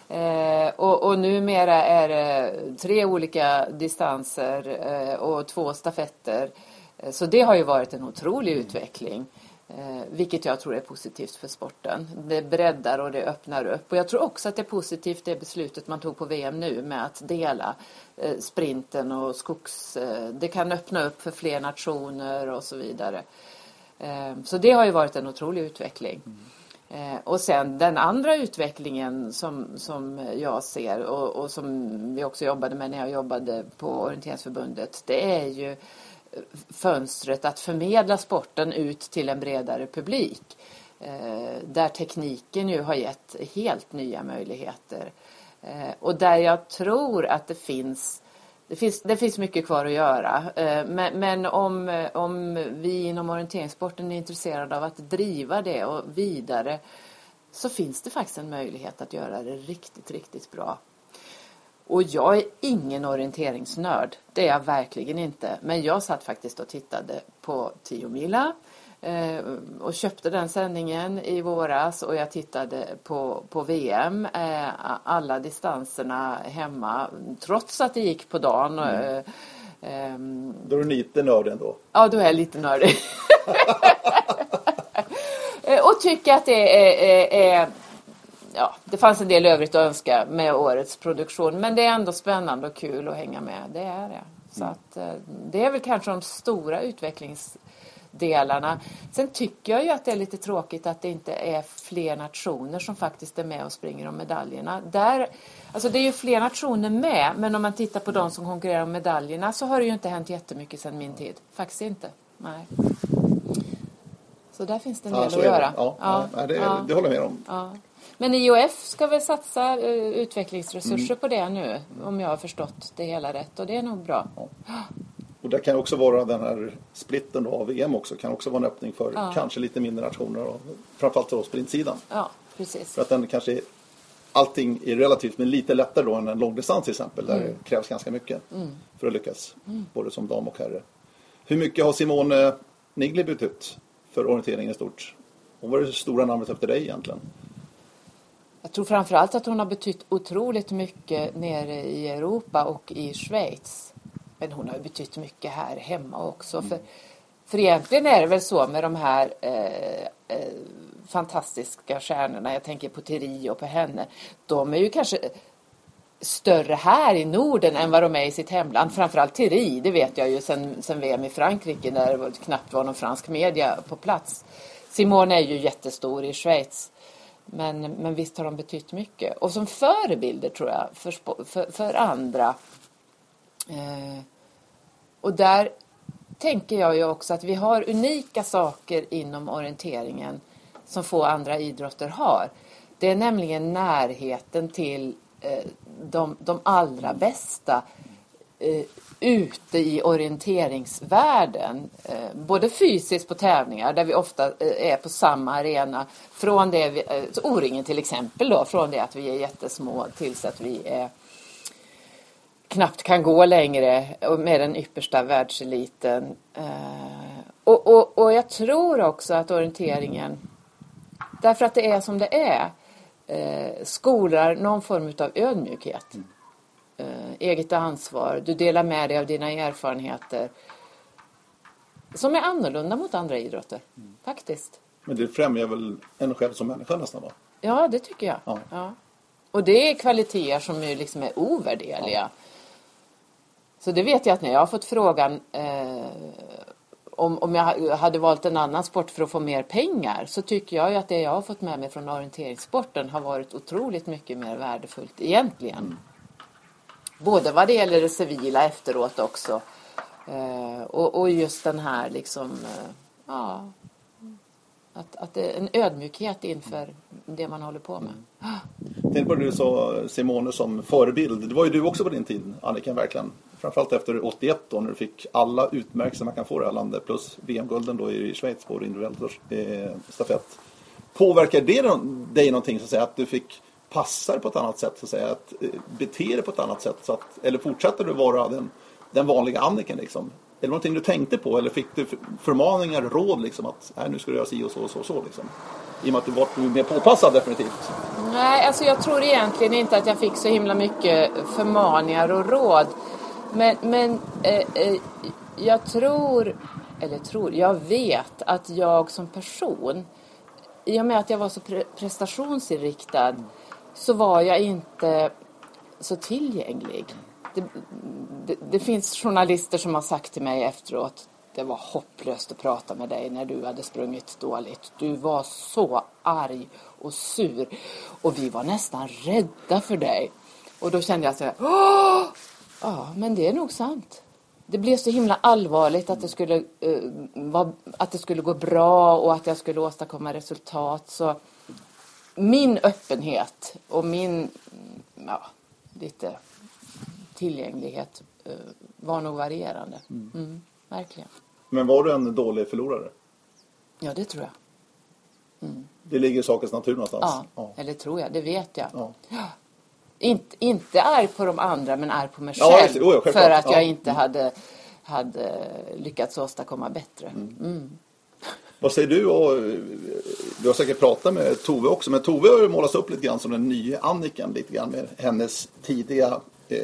Ja. Eh, och, och numera är det tre olika distanser eh, och två stafetter. Eh, Så det har ju varit en otrolig utveckling. Eh, vilket jag tror är positivt för sporten. Det breddar och det öppnar upp. Och jag tror också att det är positivt det beslutet man tog på VM nu med att dela eh, sprinten och skogs... Eh, det kan öppna upp för fler nationer och så vidare. Eh, Så det har ju varit en otrolig utveckling. Eh, Och sen den andra utvecklingen som, som jag ser och, och som vi också jobbade med när jag jobbade på Orienteringsförbundet det är ju fönstret att förmedla sporten ut till en bredare publik. Eh, där tekniken ju har gett helt nya möjligheter. Eh, och där jag tror att det finns det finns, det finns mycket kvar att göra. Eh, men, men om, om vi inom orienteringssporten är intresserade av att driva det och vidare så finns det faktiskt en möjlighet att göra det riktigt, riktigt bra. Och jag är ingen orienteringsnörd. Det är jag verkligen inte. Men jag satt faktiskt och tittade på 10 mila eh, och köpte den sändningen i våras och jag tittade på, på VM, eh, alla distanserna hemma trots att det gick på dagen. Eh, ehm, Då är du lite nörd ändå. Ja, då är jag lite nördig. Eh, och tycker att det är, är, är ja, det fanns en del övrigt att önska med årets produktion. Men det är ändå spännande och kul att hänga med. Det är det. Så att, eh, det är väl kanske de stora utvecklingsdelarna. Sen tycker jag ju att det är lite tråkigt att det inte är fler nationer som faktiskt är med och springer om medaljerna. Där, alltså det är ju fler nationer med, men om man tittar på de som konkurrerar om medaljerna så har det ju inte hänt jättemycket sedan min tid. Faktiskt inte. Nej. Så där finns det en Ja, del så att det. göra. Ja, det, ja. det håller jag med om. Ja. Men IOF ska väl satsa eh, utvecklingsresurser på det nu, om jag har förstått det hela rätt. Och det är nog bra. Och det kan också vara den här splitten av VM också. Kan också vara en öppning för Ja. kanske lite mindre nationer. Och framförallt då sprintsidan. Ja, precis. För att den kanske är, allting är relativt men lite lättare då än en långdistans till exempel. Där det krävs ganska mycket för att lyckas. Både som dam och herre. Hur mycket har Simone Nigli betytt för orienteringen i stort? Hon var det stora namnet efter dig egentligen. Jag tror framförallt att hon har betytt otroligt mycket nere i Europa och i Schweiz. Men hon har betytt mycket här hemma också. Mm. För, för egentligen är det väl så med de här eh, eh, fantastiska stjärnorna. Jag tänker på Thierry och på henne. De är ju kanske större här i Norden än vad de är i sitt hemland. Framförallt Thierry, det vet jag ju sen, sen VM i Frankrike när det knappt var någon fransk media på plats. Simone är ju jättestor i Schweiz. Men, men visst har de betytt mycket. Och som förebilder tror jag för, för, för andra. Eh, och där tänker jag ju också att vi har unika saker inom orienteringen som få andra idrotter har. Det är nämligen närheten till eh, de, de allra bästa eh, ute i orienteringsvärlden. Eh, både fysiskt på tävlingar där vi ofta eh, är på samma arena. Från det vi, eh, O-ringen till exempel då, från det att vi är jättesmå tills att vi är knappt kan gå längre med den yppersta världseliten. Eh, och, och, och jag tror också att orienteringen, därför att det är som det är, eh, skolar någon form av ödmjukhet eget ansvar. Du delar med dig av dina erfarenheter. Som är annorlunda mot andra idrotter, mm. faktiskt. Men det främjar väl en själv som människa nästan va? Ja, det tycker jag. Ja. ja. Och det är kvaliteter som är, liksom är ovärderliga. Ja. Så det vet jag att när jag har fått frågan eh, om, om jag hade valt en annan sport för att få mer pengar så tycker jag ju att det jag har fått med mig från orienteringssporten har varit otroligt mycket mer värdefullt egentligen. Mm. Både vad det gäller det civila efteråt också. Eh, och, och, just den här liksom, eh, ja, att, att det är en ödmjukhet inför det man håller på med. Mm. Tänk på det du sa Simone som förebild. Det var ju du också på din tid Annika verkligen. Framförallt efter 81 då när du fick alla utmärkelser man kan få i det här landet plus VM-gulden då i Schweiz på individuell eh, stafett. Påverkar det dig någonting så att säga att du fick passar på ett annat sätt, så att säga. Att eh, bete dig på ett annat sätt. Så att, eller fortsätter du vara den, den vanliga Anniken liksom? Är det någonting du tänkte på eller fick du förmaningar, råd liksom att Nej, nu ska du göra si och så och så, och så liksom? I och med att du var mer påpassad definitivt. Nej, alltså jag tror egentligen inte att jag fick så himla mycket förmaningar och råd. Men, men eh, eh, jag tror, eller tror, jag vet att jag som person i och med att jag var så pre prestationsinriktad så var jag inte så tillgänglig. Det, det, det, finns journalister som har sagt till mig efteråt det var hopplöst att prata med dig när du hade sprungit dåligt. Du var så arg och sur och vi var nästan rädda för dig. Och då kände jag så här, Åh! ja men det är nog sant. Det blev så himla allvarligt att det skulle, eh, uh, var, att det skulle gå bra och att jag skulle åstadkomma resultat. Så min öppenhet och min ja, lite tillgänglighet eh, var nog varierande. Mm. Mm, verkligen. Men var du en dålig förlorare? Ja, det tror jag. Mm. Det ligger i sakens natur någonstans? Ja, ja, eller tror jag. Det vet jag. Ja. Inte, inte arg på de andra, men arg på mig själv. Ja, för att jag inte hade, hade lyckats åstadkomma bättre. Mm. Vad säger du? Och, eh, du har säkert pratat med Tove också, men Tove har ju målats upp lite grann som den nya Annikan lite grann med hennes tidiga eh,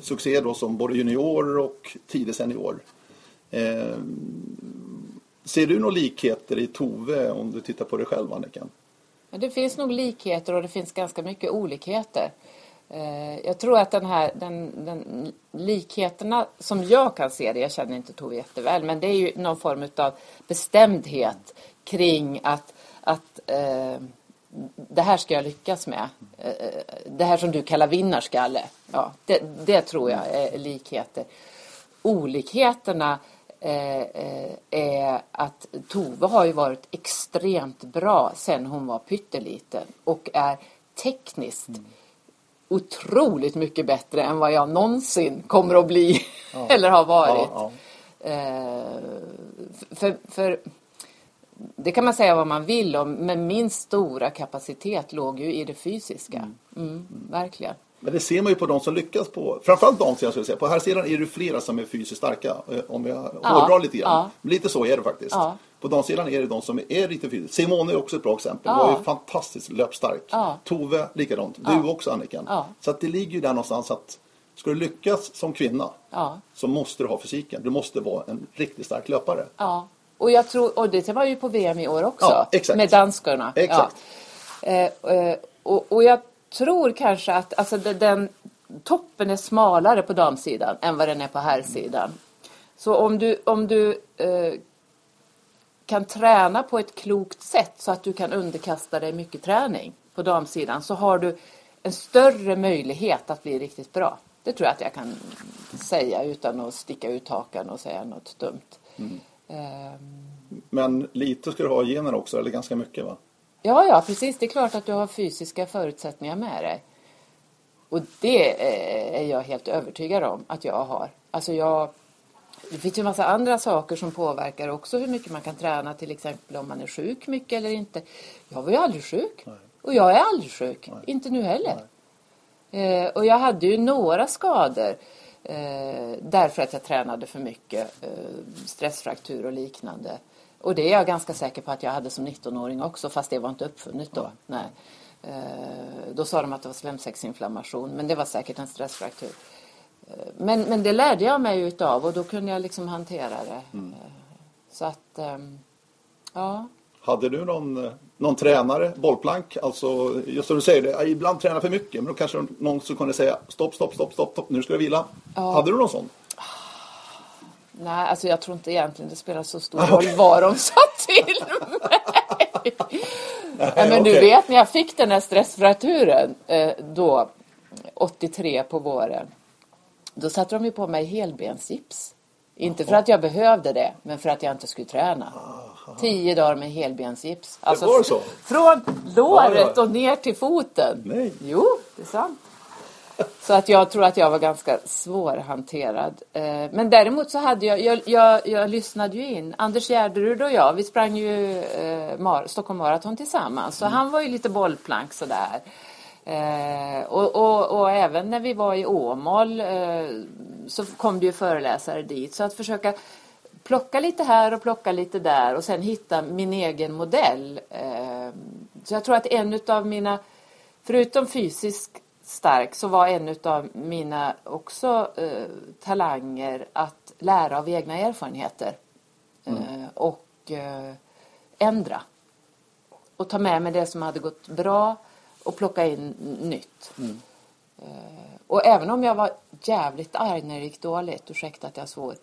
succé då som både junior och tidig senior. Eh, ser du några likheter i Tove om du tittar på dig själv, Annikan? Det finns nog likheter och det finns ganska mycket olikheter. Eh, jag tror att den här den, den, likheterna som jag kan se det, jag känner inte Tove jätteväl, men det är ju någon form av bestämdhet kring att, att eh, det här ska jag lyckas med. Eh, det här som du kallar vinnarskalle. Ja, det, det tror jag är likheter. Olikheterna eh, eh, är att Tove har ju varit extremt bra sedan hon var pytteliten och är tekniskt mm otroligt mycket bättre än vad jag någonsin kommer att bli ja. eller har varit. Ja, ja. Eh, för, för det kan man säga vad man vill om, men min stora kapacitet låg ju i det fysiska. Mm. Mm, verkligen. Men det ser man ju på de som lyckas på, framförallt damsidan skulle jag säga. På här sidan är det flera som är fysiskt starka. eh, Om jag hårdrar lite grann. ja. Lite så är det faktiskt. Ja. På damsidan är det de som är lite fysiskt. Simone är också ett bra exempel. Ja. Var ju fantastiskt löpstark. Ja. Tove likadant. Du också Anniken. Så att det ligger ju där någonstans att ska du lyckas som kvinna Ja. så måste du ha fysiken. Du måste vara en riktigt stark löpare. Ja, och jag tror, och det var ju på VM i år också. Ja, exakt. Med danskarna. Exakt. Ja. Eh, eh, och, och jag tror kanske att alltså, de- den toppen är smalare på damsidan än vad den är på herrsidan. Så om du, om du eh, kan träna på ett klokt sätt så att du kan underkasta dig mycket träning på damsidan så har du en större möjlighet att bli riktigt bra. Det tror jag att jag kan säga utan att sticka ut hakan och säga något dumt. Ehm, Men lite ska du ha i generna också, eller ganska mycket va? Ja, ja, precis. Det är klart att du har fysiska förutsättningar med dig. Och det eh, är jag helt övertygad om att jag har. Alltså jag... Det finns ju en massa andra saker som påverkar också hur mycket man kan träna. Till exempel om man är sjuk mycket eller inte. Jag var ju aldrig sjuk. Och jag är aldrig sjuk. Inte nu heller. Eh, och jag hade ju några skador. Eh, därför att jag tränade för mycket. Eh, stressfraktur och liknande. Och det är jag ganska säker på att jag hade som 19-åring också. Fast det var inte uppfunnet då. Nej. Eh, då sa de att det var slemsäcksinflammation. Men det var säkert en stressfraktur. Men, men det lärde jag mig utav och då kunde jag liksom hantera det. Eh, Så att, ehm, ja. Hade du någon, någon tränare, bollplank, alltså just som du säger, det, ibland tränar för mycket, men då kanske någon som kunde säga stopp, stopp, stopp, stopp, stopp nu ska du vila. Hade du någon sån? Nej, alltså jag tror inte egentligen det spelar så stor roll vad de sa till mig. Nej, men du okej. vet när jag fick den här stressfrakturen eh, då, 83 på våren. Då satte de ju på mig helbensgips. Inte för att jag behövde det, men för att jag inte skulle träna. Tio dagar med helbensgips. Alltså, var det så? Från låret och ner till foten. Nej. Jo, det är sant. Så att jag tror att jag var ganska svårhanterad. Eh, Men däremot så hade jag, jag, jag, jag lyssnade ju in. Anders Gärderud och jag, vi sprang ju eh, Mar- Stockholm Marathon tillsammans. Så han var ju lite bollplank sådär. Eh, och, och, och även när vi var i Åmål eh, så kom det ju föreläsare dit. Så att försöka plocka lite här och plocka lite där och sen hitta min egen modell. Eh, så jag tror att en av mina, förutom fysiskt stark, så var en av mina också eh, talanger att lära av egna erfarenheter. Eh, och eh, ändra. Och ta med mig det som hade gått bra och plocka in nytt. Eh, och även om jag var jävligt arg när det gick dåligt, ursäkta att jag svor,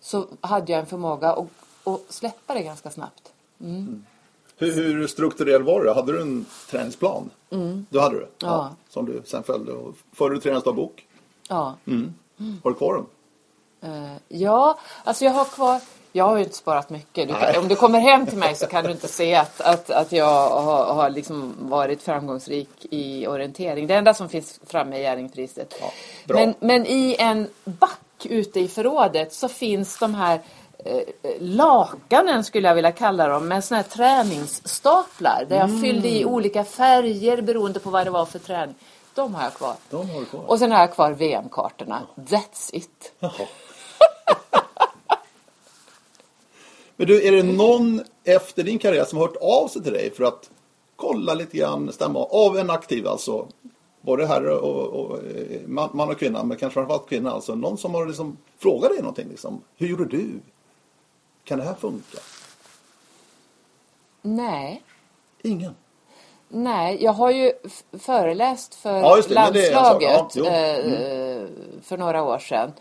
så hade jag en förmåga att, att släppa det ganska snabbt. Hur, hur strukturerad var du? Hade du en träningsplan? Du hade du? Ja. Som du sen följde. Förde du träningsdagbok? Ja. Har du kvar den? Eh, ja, alltså jag har kvar... Jag har ju inte sparat mycket. Du kan, om du kommer hem till mig så kan du inte se att, att, att jag har, har liksom varit framgångsrik i orientering. Det enda som finns framme är Jerringpriset. Ja, men, men i en back ute i förrådet så finns de här eh, lakanen skulle jag vilja kalla dem med såna här träningsstaplar där jag fyllde i olika färger beroende på vad det var för träning. De har jag kvar. Har kvar. Och sen har jag kvar VM-kartorna. That's it. Jaha. Men du, är det någon efter din karriär som har hört av sig till dig för att kolla lite grann, stämma av en aktiv alltså? Både herre och, och eh, man, man och kvinna, men kanske framförallt kvinna alltså. Någon som har liksom frågat dig någonting liksom. Hur gjorde du? Kan det här funka? Nej. Ingen. Nej, jag har ju föreläst för Ja, det, landslaget Ja. Mm. eh, för några år sedan.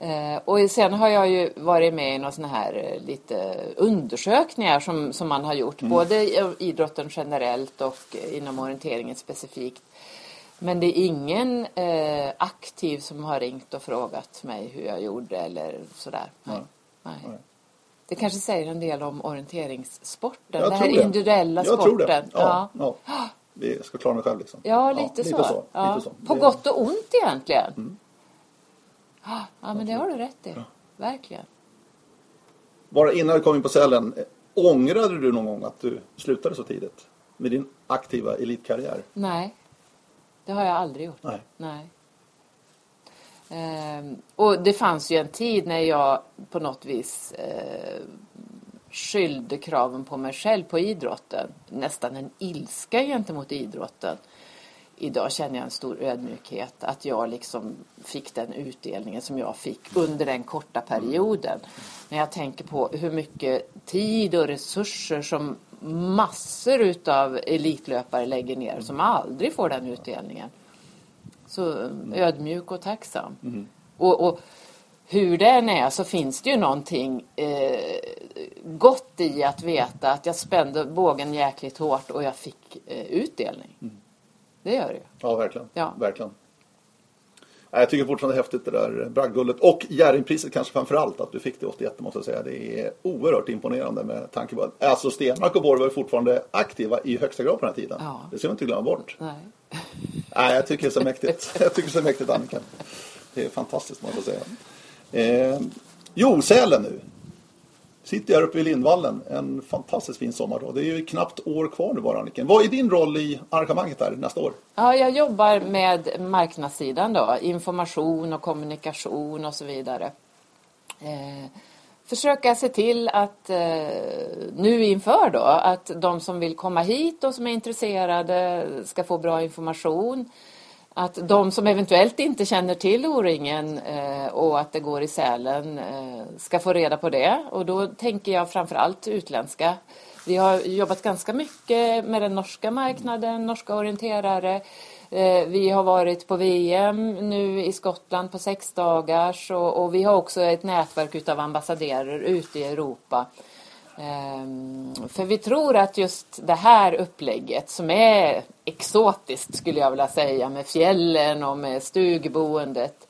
Eh, och sen har jag ju varit med i några såna här eh, lite undersökningar som, som man har gjort. Mm. Både i idrotten generellt och inom orienteringen specifikt. Men det är ingen eh, aktiv som har ringt och frågat mig hur jag gjorde eller sådär. Nej. Nej. Nej. Det kanske säger en del om orienteringssporten. Jag den här det. individuella jag sporten. Tror det. Ja, Ja. ja. Vi ska klara mig själv liksom. Ja, lite, så. Lite så. Ja. Lite så. På Det- gott och ont egentligen. Ja, Ja, men det har du rätt i. Verkligen. Bara innan vi kom in på cellen. eh, Ångrade du någon gång att du slutade så tidigt? Med din aktiva elitkarriär? Nej. Det har jag aldrig gjort. Nej. Nej. Ehm, och det fanns ju en tid när jag på något vis eh, skyllde kraven på mig själv på idrotten. Nästan en ilska gentemot idrotten. Idag känner jag en stor ödmjukhet att jag liksom fick den utdelningen som jag fick under den korta perioden. När jag tänker på hur mycket tid och resurser som massor utav elitlöpare lägger ner som aldrig får den utdelningen. Så ödmjuk och tacksam. Och, och hur det än är så finns det ju någonting eh, gott i att veta att jag spände bågen jäkligt hårt och jag fick eh, utdelning. Det gör det. Ja, verkligen. Ja. verkligen. Ja, Jag tycker fortfarande det är häftigt det där bragdguldet. Och Jerringpriset kanske framför allt att du fick det 81 måste jag säga. Det är oerhört imponerande med tanke på att alltså Stenmark och Borg var fortfarande aktiva i högsta grad på den här tiden. Ja. Det ska vi inte glömma bort. Nej. Nej, jag tycker det är så mäktigt. Jag tycker det är så mäktigt Annika. Det är fantastiskt måste jag säga. Eh, jo, Sälen nu. Sitter här uppe i Lindvallen. En fantastiskt fin sommardag. Det är ju knappt år kvar nu bara Anniken. Vad är din roll i arrangemanget här nästa år? Ja, jag jobbar med marknadssidan då. Information och kommunikation och så vidare. Eh, försöka se till att eh, nu inför då att de som vill komma hit och som är intresserade ska få bra information. Att de som eventuellt inte känner till O-ringen eh, och att det går i Sälen eh, ska få reda på det. Och då tänker jag framförallt utländska. Vi har jobbat ganska mycket med den norska marknaden, norska orienterare. Eh, Vi har varit på VM nu i Skottland på sex dagars och, och vi har också ett nätverk utav ambassadörer ute i Europa. Ehm, För vi tror att just det här upplägget som är exotiskt skulle jag vilja säga med fjällen och med stugboendet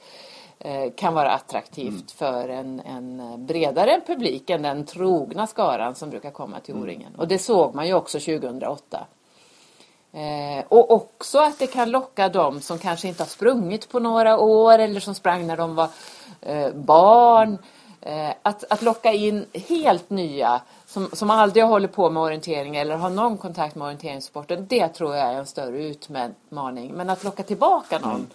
eh, kan vara attraktivt för en, en bredare publik än den trogna skaran som brukar komma till O-ringen. Och det såg man ju också 2008. Eh, och också att det kan locka de som kanske inte har sprungit på några år eller som sprang när de var eh, barn. Eh, att, att locka in helt nya som, som aldrig har hållit på med orientering eller har någon kontakt med orienteringssporten. Det tror jag är en större utmaning. Men att locka tillbaka någon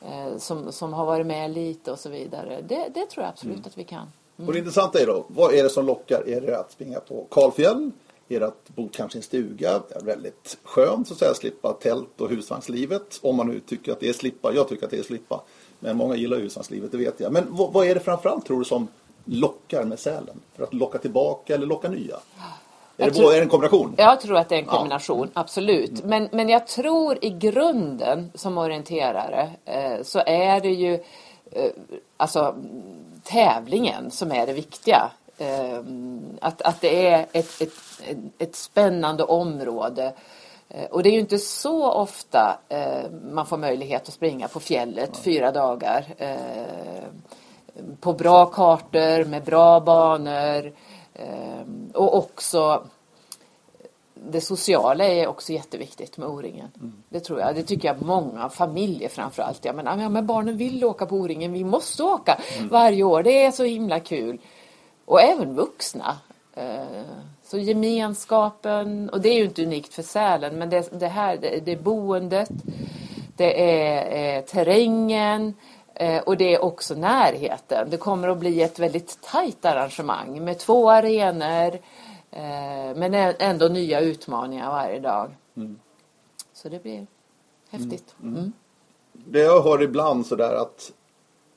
eh, som, som har varit med lite och så vidare. Det, det tror jag absolut att vi kan. Och det intressanta är då, vad är det som lockar? Är det att springa på kalfjäll? Är det att bo kanske i en stuga? Det är väldigt skönt så att säga, slippa tält och husvagnslivet. Om man nu tycker att det är slippa. Jag tycker att det är slippa. Men många gillar husvagnslivet, det vet jag. Men vad, vad är det framförallt tror du som lockar med Sälen? För att locka tillbaka eller locka nya? Är det, tror- både, är det en kombination? Jag tror att det är en kombination, absolut. Men, men jag tror i grunden som orienterare eh, så är det ju eh, alltså tävlingen som är det viktiga. Eh, att, att det är ett, ett, ett, ett spännande område. Eh, Och det är ju inte så ofta eh, man får möjlighet att springa på fjället fyra dagar. På bra kartor, med bra banor. Eh, och också det sociala är också jätteviktigt med O-ringen. Det tror jag. Det tycker jag många familjer framförallt. Jag menar, ja, men barnen vill åka på O-ringen. Vi måste åka varje år. Det är så himla kul. Och även vuxna. Eh, Så gemenskapen, och det är ju inte unikt för Sälen, men det, det här, det, det är boendet, det är eh, terrängen och det är också närheten. Det kommer att bli ett väldigt tajt arrangemang med två arenor eh, men ändå nya utmaningar varje dag. Så det blir häftigt. Mm. Det jag hör ibland sådär att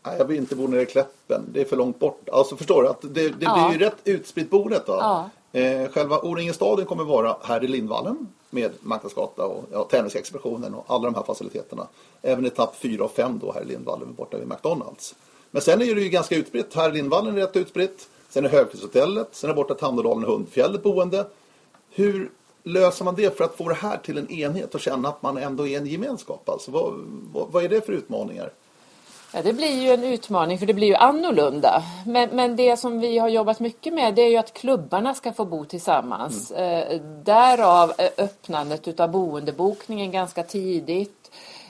nej, jag vill inte bo nere i Kläppen, det är för långt bort. Alltså förstår du? Att det, det Ja. blir ju rätt utspritt boendet. Då. Ja. Eh, själva O-ringen kommer vara här i Lindvallen med Marknadsgata och ja, Tennisexpeditionen och alla de här faciliteterna. Även etapp 4 och 5 då här i Lindvallen borta vid McDonalds. Men sen är det ju ganska utspritt. Här i Lindvallen är det rätt utspritt. Sen är Högfjällshotellet, sen är borta Tandådalen och Hundfjället boende. Hur löser man det för att få det här till en enhet och känna att man ändå är en gemenskap? Alltså, vad, vad, vad är det för utmaningar? Ja, det blir ju en utmaning för det blir ju annorlunda. Men, men det som vi har jobbat mycket med det är ju att klubbarna ska få bo tillsammans. Eh, därav eh, öppnandet utav boendebokningen ganska tidigt.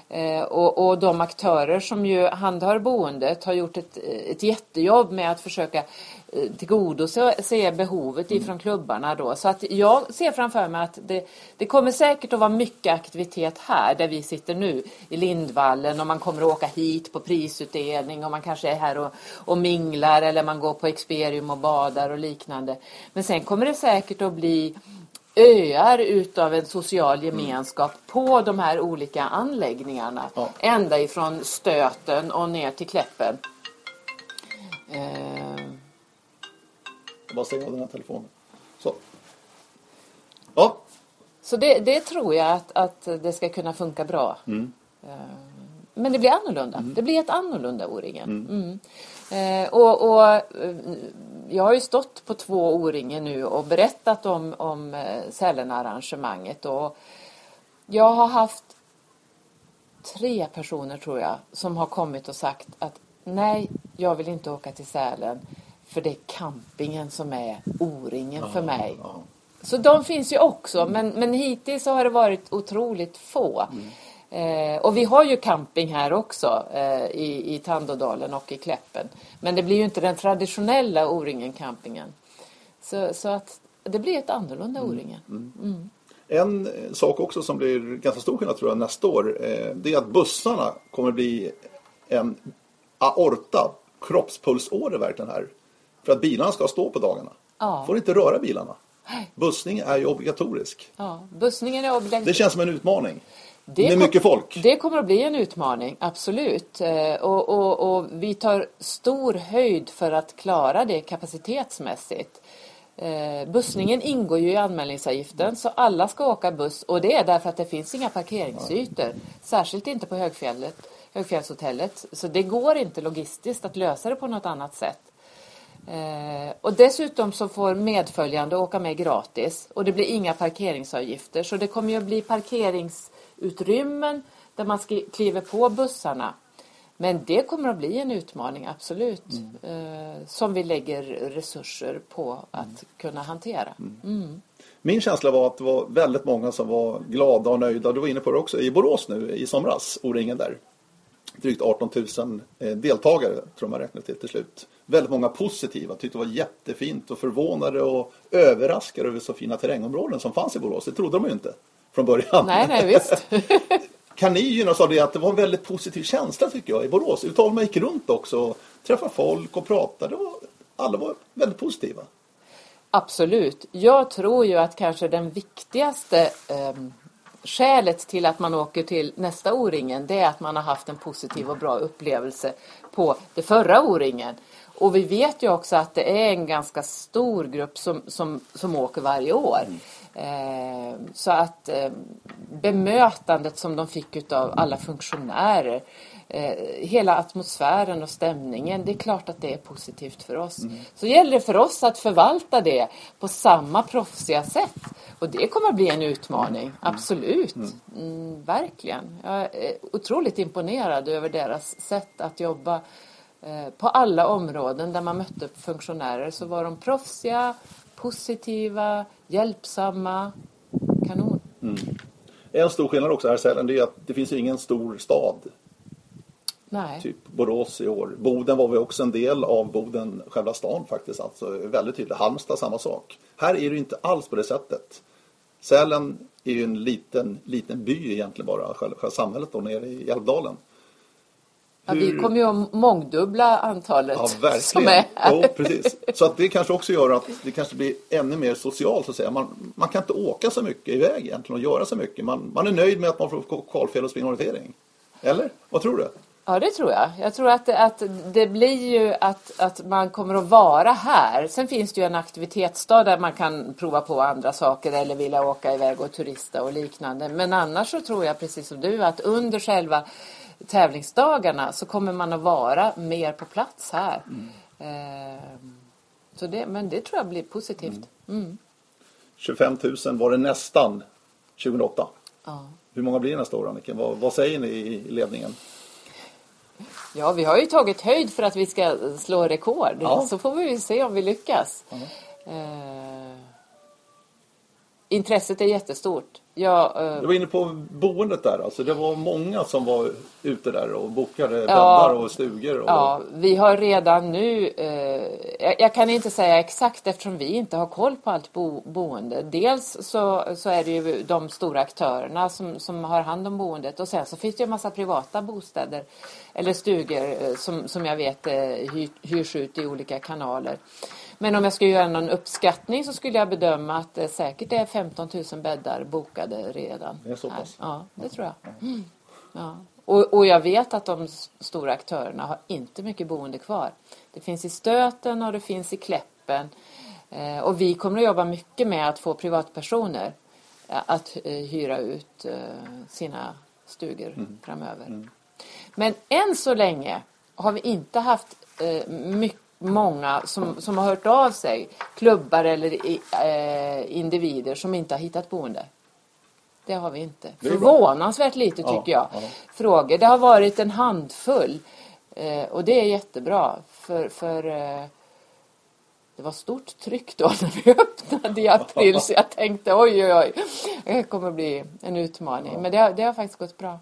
Eh, och, och de aktörer som ju handhar boendet har gjort ett, ett jättejobb med att försöka eh, tillgodose se behovet ifrån klubbarna då. Så att jag ser framför mig att det, det kommer säkert att vara mycket aktivitet här där vi sitter nu i Lindvallen och man kommer att åka hit på prisutdelning och man kanske är här och, och minglar eller man går på Experium och badar och liknande. Men sen kommer det säkert att bli öar utav en social gemenskap mm. på de här olika anläggningarna. Ja. Ända ifrån Stöten och ner till Kläppen. Eh... Jag bara stänger av den här telefonen. Så. Ja. Så det, det, tror jag att, att det ska kunna funka bra. Mm. Eh... Men det blir annorlunda. Mm. Det blir ett annorlunda O-ringen. Eh, och, och eh, jag har ju stått på två O-ringen nu och berättat om, om eh, Sälen-arrangemanget. Och jag har haft tre personer tror jag som har kommit och sagt att nej, jag vill inte åka till Sälen för det är campingen som är O-ringen ja, för mig. Ja. Så de finns ju också men, men hittills har det varit otroligt få. Mm. Eh, och vi har ju camping här också eh, i, i Tandådalen och i Kläppen. Men det blir ju inte den traditionella O-ringen-campingen. Så, så att det blir ett annorlunda mm. O-ringen. Mm. Mm. En sak också som blir ganska stor skillnad tror jag nästa år. Eh, det är att bussarna kommer bli en aorta, kroppspulsåder verkligen här. För att bilarna ska stå på dagarna. Ja. Får inte röra bilarna. Bussning är ju obligatorisk. Ja, bussningen är obligatorisk. Det känns som en utmaning. Det med mycket folk. Det kommer att bli en utmaning, absolut. Eh, och, och, och, vi tar stor höjd för att klara det kapacitetsmässigt. Eh, bussningen ingår ju i anmälningsavgiften så alla ska åka buss och det är därför att det finns inga parkeringsytor. Särskilt inte på Högfjället, Högfjällshotellet. Så det går inte logistiskt att lösa det på något annat sätt. Eh, och dessutom så får medföljande åka med gratis och det blir inga parkeringsavgifter så det kommer ju att bli parkerings utrymmen där man kliver på bussarna. Men det kommer att bli en utmaning, absolut. Mm. Eh, som vi lägger resurser på att mm. kunna hantera. Mm. mm. Min känsla var att det var väldigt många som var glada och nöjda. Du var inne på det också i Borås nu i somras, O-ringen där. Drygt 18 000 eh, deltagare tror man räknade till till slut. Väldigt många positiva, tyckte det var jättefint och förvånade och överraskade över så fina terrängområden som fanns i Borås. Det trodde de ju inte från början. Nej, nej, visst. kan ni gynnas av det att det var en väldigt positiv känsla tycker jag i Borås. Utan man gick runt också och träffade folk och pratade. Och alla var väldigt positiva. Absolut. Jag tror ju att kanske den viktigaste eh, skälet till att man åker till nästa O-ringen det är att man har haft en positiv och bra upplevelse på det förra O-ringen. Och vi vet ju också att det är en ganska stor grupp som, som, som åker varje år. Mm. Eh, så att eh, bemötandet som de fick av alla funktionärer, eh, hela atmosfären och stämningen, det är klart att det är positivt för oss. Mm. Så gäller det för oss att förvalta det på samma proffsiga sätt. Och det kommer att bli en utmaning, mm. absolut. Mm. mm, verkligen. Jag är otroligt imponerad över deras sätt att jobba på alla områden där man mötte funktionärer så var de proffsiga, positiva, hjälpsamma. Kanon. Mm. En stor skillnad också här Sälen det är att det finns ingen stor stad. Nej. Typ Borås i år. Boden var vi också en del av Boden, själva stan faktiskt. Alltså väldigt tydligt. Halmstad samma sak. Här är det inte alls på det sättet. Sälen är ju en liten, liten by egentligen bara, själva samhället då nere i Älvdalen. Ja, vi kommer ju att mångdubbla antalet ja, verkligen. som är här. Jo, precis. Så att det kanske också gör att det kanske blir ännu mer socialt så att säga. Man, man kan inte åka så mycket iväg egentligen och göra så mycket. Man, man är nöjd med att man får kvalfel och springorientering. Eller? Vad tror du? Ja, det tror jag. Jag tror att, att det blir ju att, att man kommer att vara här. Sen finns det ju en aktivitetsdag där man kan prova på andra saker eller vilja åka iväg och turista och liknande. Men annars så tror jag precis som du att under själva tävlingsdagarna så kommer man att vara mer på plats här. Mm. Eh, så det, men det tror jag blir positivt. Mm. 25 000 var det nästan 2008. Ja. Hur många blir det nästa år Annika? Vad, vad säger ni i ledningen? Ja, vi har ju tagit höjd för att vi ska slå rekord. Ja. Så får vi se om vi lyckas. Ja. Eh, intresset är jättestort. Jag, eh, Du var inne på boendet där. Alltså det var många som var ute där och bokade bäddar och stugor. Och... Ja, vi har redan nu, eh, jag, jag kan inte säga exakt eftersom vi inte har koll på allt bo, boende. Dels så, så är det ju de stora aktörerna som, som har hand om boendet och sen så finns det ju en massa privata bostäder eller stugor eh, som, som jag vet eh, hyr, hyrs ut i olika kanaler. Men om jag skulle göra någon uppskattning så skulle jag bedöma att det säkert är 15 000 bäddar bokade redan. Det är så pass? Ja, det tror jag. Mm. Ja. Och, och jag vet att de stora aktörerna har inte mycket boende kvar. Det finns i Stöten och det finns i Kläppen. Eh, och vi kommer att jobba mycket med att få privatpersoner eh, att eh, hyra ut eh, sina stugor Mm. framöver. Men än så länge har vi inte haft eh, mycket många som, som har hört av sig, klubbar eller i- eh, individer som inte har hittat boende. Det har vi inte. Förvånansvärt lite Ja, tycker jag. ja. Frågor. Det har varit en handfull. Eh, och det är jättebra. För, för eh, det var stort tryck då när vi öppnade i april så jag tänkte oj oj oj. Det kommer bli en utmaning. Men det har, det har faktiskt gått bra.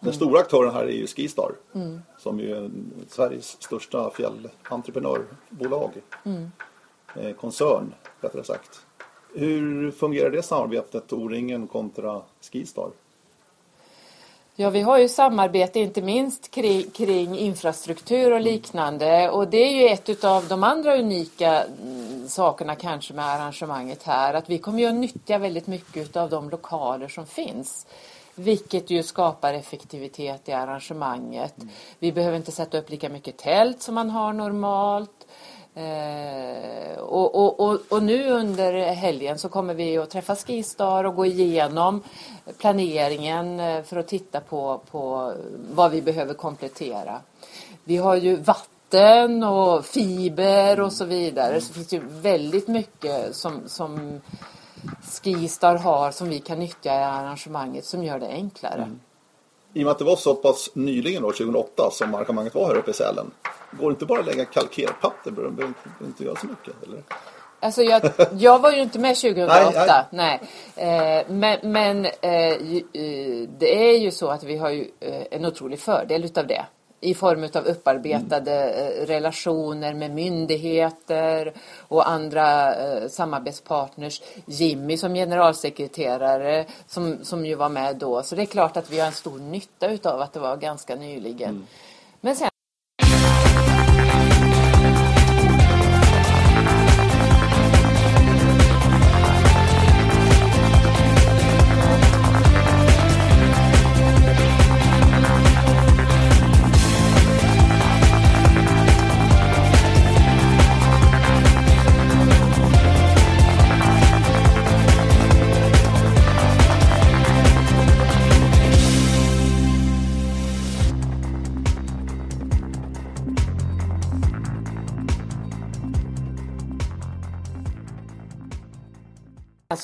Den stora aktören här är ju Skistar. Mm. Som ju är Sveriges största fjällentreprenörbolag. Mm. Eh, koncern, rättare sagt. Hur fungerar det samarbetet, O-ringen kontra Skistar? Ja, vi har ju samarbete inte minst kring, kring infrastruktur och liknande och det är ju ett av de andra unika mm, sakerna kanske med arrangemanget här att vi kommer ju att nyttja väldigt mycket av de lokaler som finns. Vilket ju skapar effektivitet i arrangemanget. Vi behöver inte sätta upp lika mycket tält som man har normalt. Eh, och, och, och, och nu under helgen så kommer vi att träffa Skistar och gå igenom planeringen eh, för att titta på, på vad vi behöver komplettera. Vi har ju vatten och fiber och så vidare. Så det finns ju väldigt mycket som, som Skistar har som vi kan nyttja i arrangemanget som gör det enklare. I och med att det var så pass nyligen då, 2008, som arrangemanget var här uppe i Sälen. Går det inte bara att lägga kalkerpapper? Behöver inte, inte göra så mycket? Eller? Alltså jag, jag var ju inte med 2008. Nej, Nej, Eh, men men eh, eh, det är ju så att vi har ju en otrolig fördel utav det. I form av upparbetade eh, relationer med myndigheter och andra eh, samarbetspartners. Jimmy som generalsekreterare som, som ju var med då. Så det är klart att vi har en stor nytta utav att det var ganska nyligen. Men sen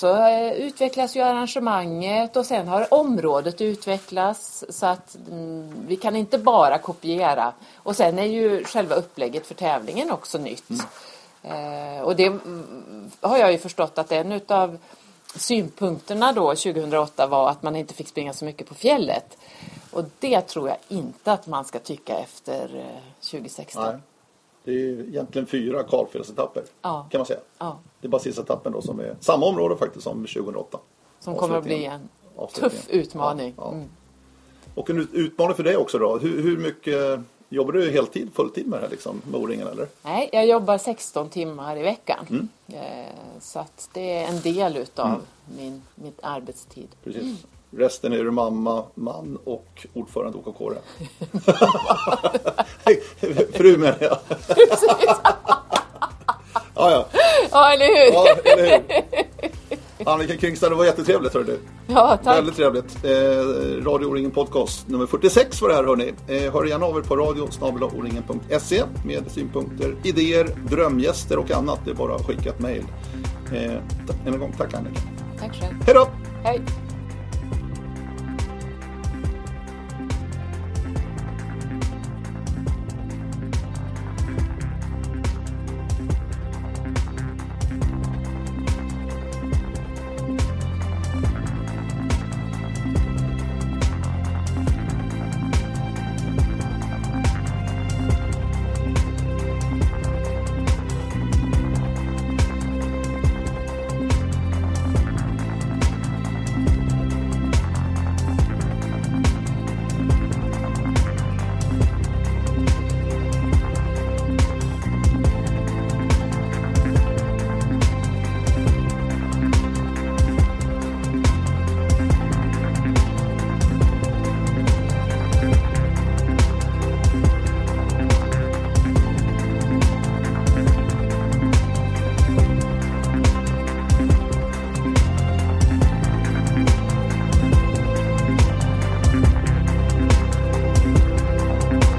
Så eh, utvecklas ju arrangemanget och sen har området utvecklats så att mm, vi kan inte bara kopiera. Och sen är ju själva upplägget för tävlingen också nytt. Eh, och det mm, har jag ju förstått att en utav synpunkterna då 2008 var att man inte fick springa så mycket på fjället. Och det tror jag inte att man ska tycka efter eh, 2016. Nej. Det är egentligen fyra kvalfjällsetapper. Ja. Kan man säga. Ja, Det är bara sista etappen då som är samma område faktiskt som 2008. som kommer att bli en tuff utmaning. Ja. Mm. Och en ut- utmaning för dig också då. Hur, hur mycket jobbar du heltid, fulltid med det här liksom, med O-ringen eller? Nej, jag jobbar 16 timmar i veckan. Mm. Eh, Så att det är en del utav min, min arbetstid. Precis. Resten är du mamma, man och ordförande OKK. Fru menar jag. ja, ja. Ja, eller hur? Ja, ja, eller hur? Annika Kringstad, det var jättetrevligt hörru du. tack. Väldigt trevligt. Eh, Radio O-ringen podcast nummer 46 var det här hörni. Eh, hör gärna av er på radio o-ringen.se med synpunkter, idéer, drömgäster och annat. Det är bara att skicka ett mejl. Eh, en gång, tack Annika. Tack själv. Hej då! Hej.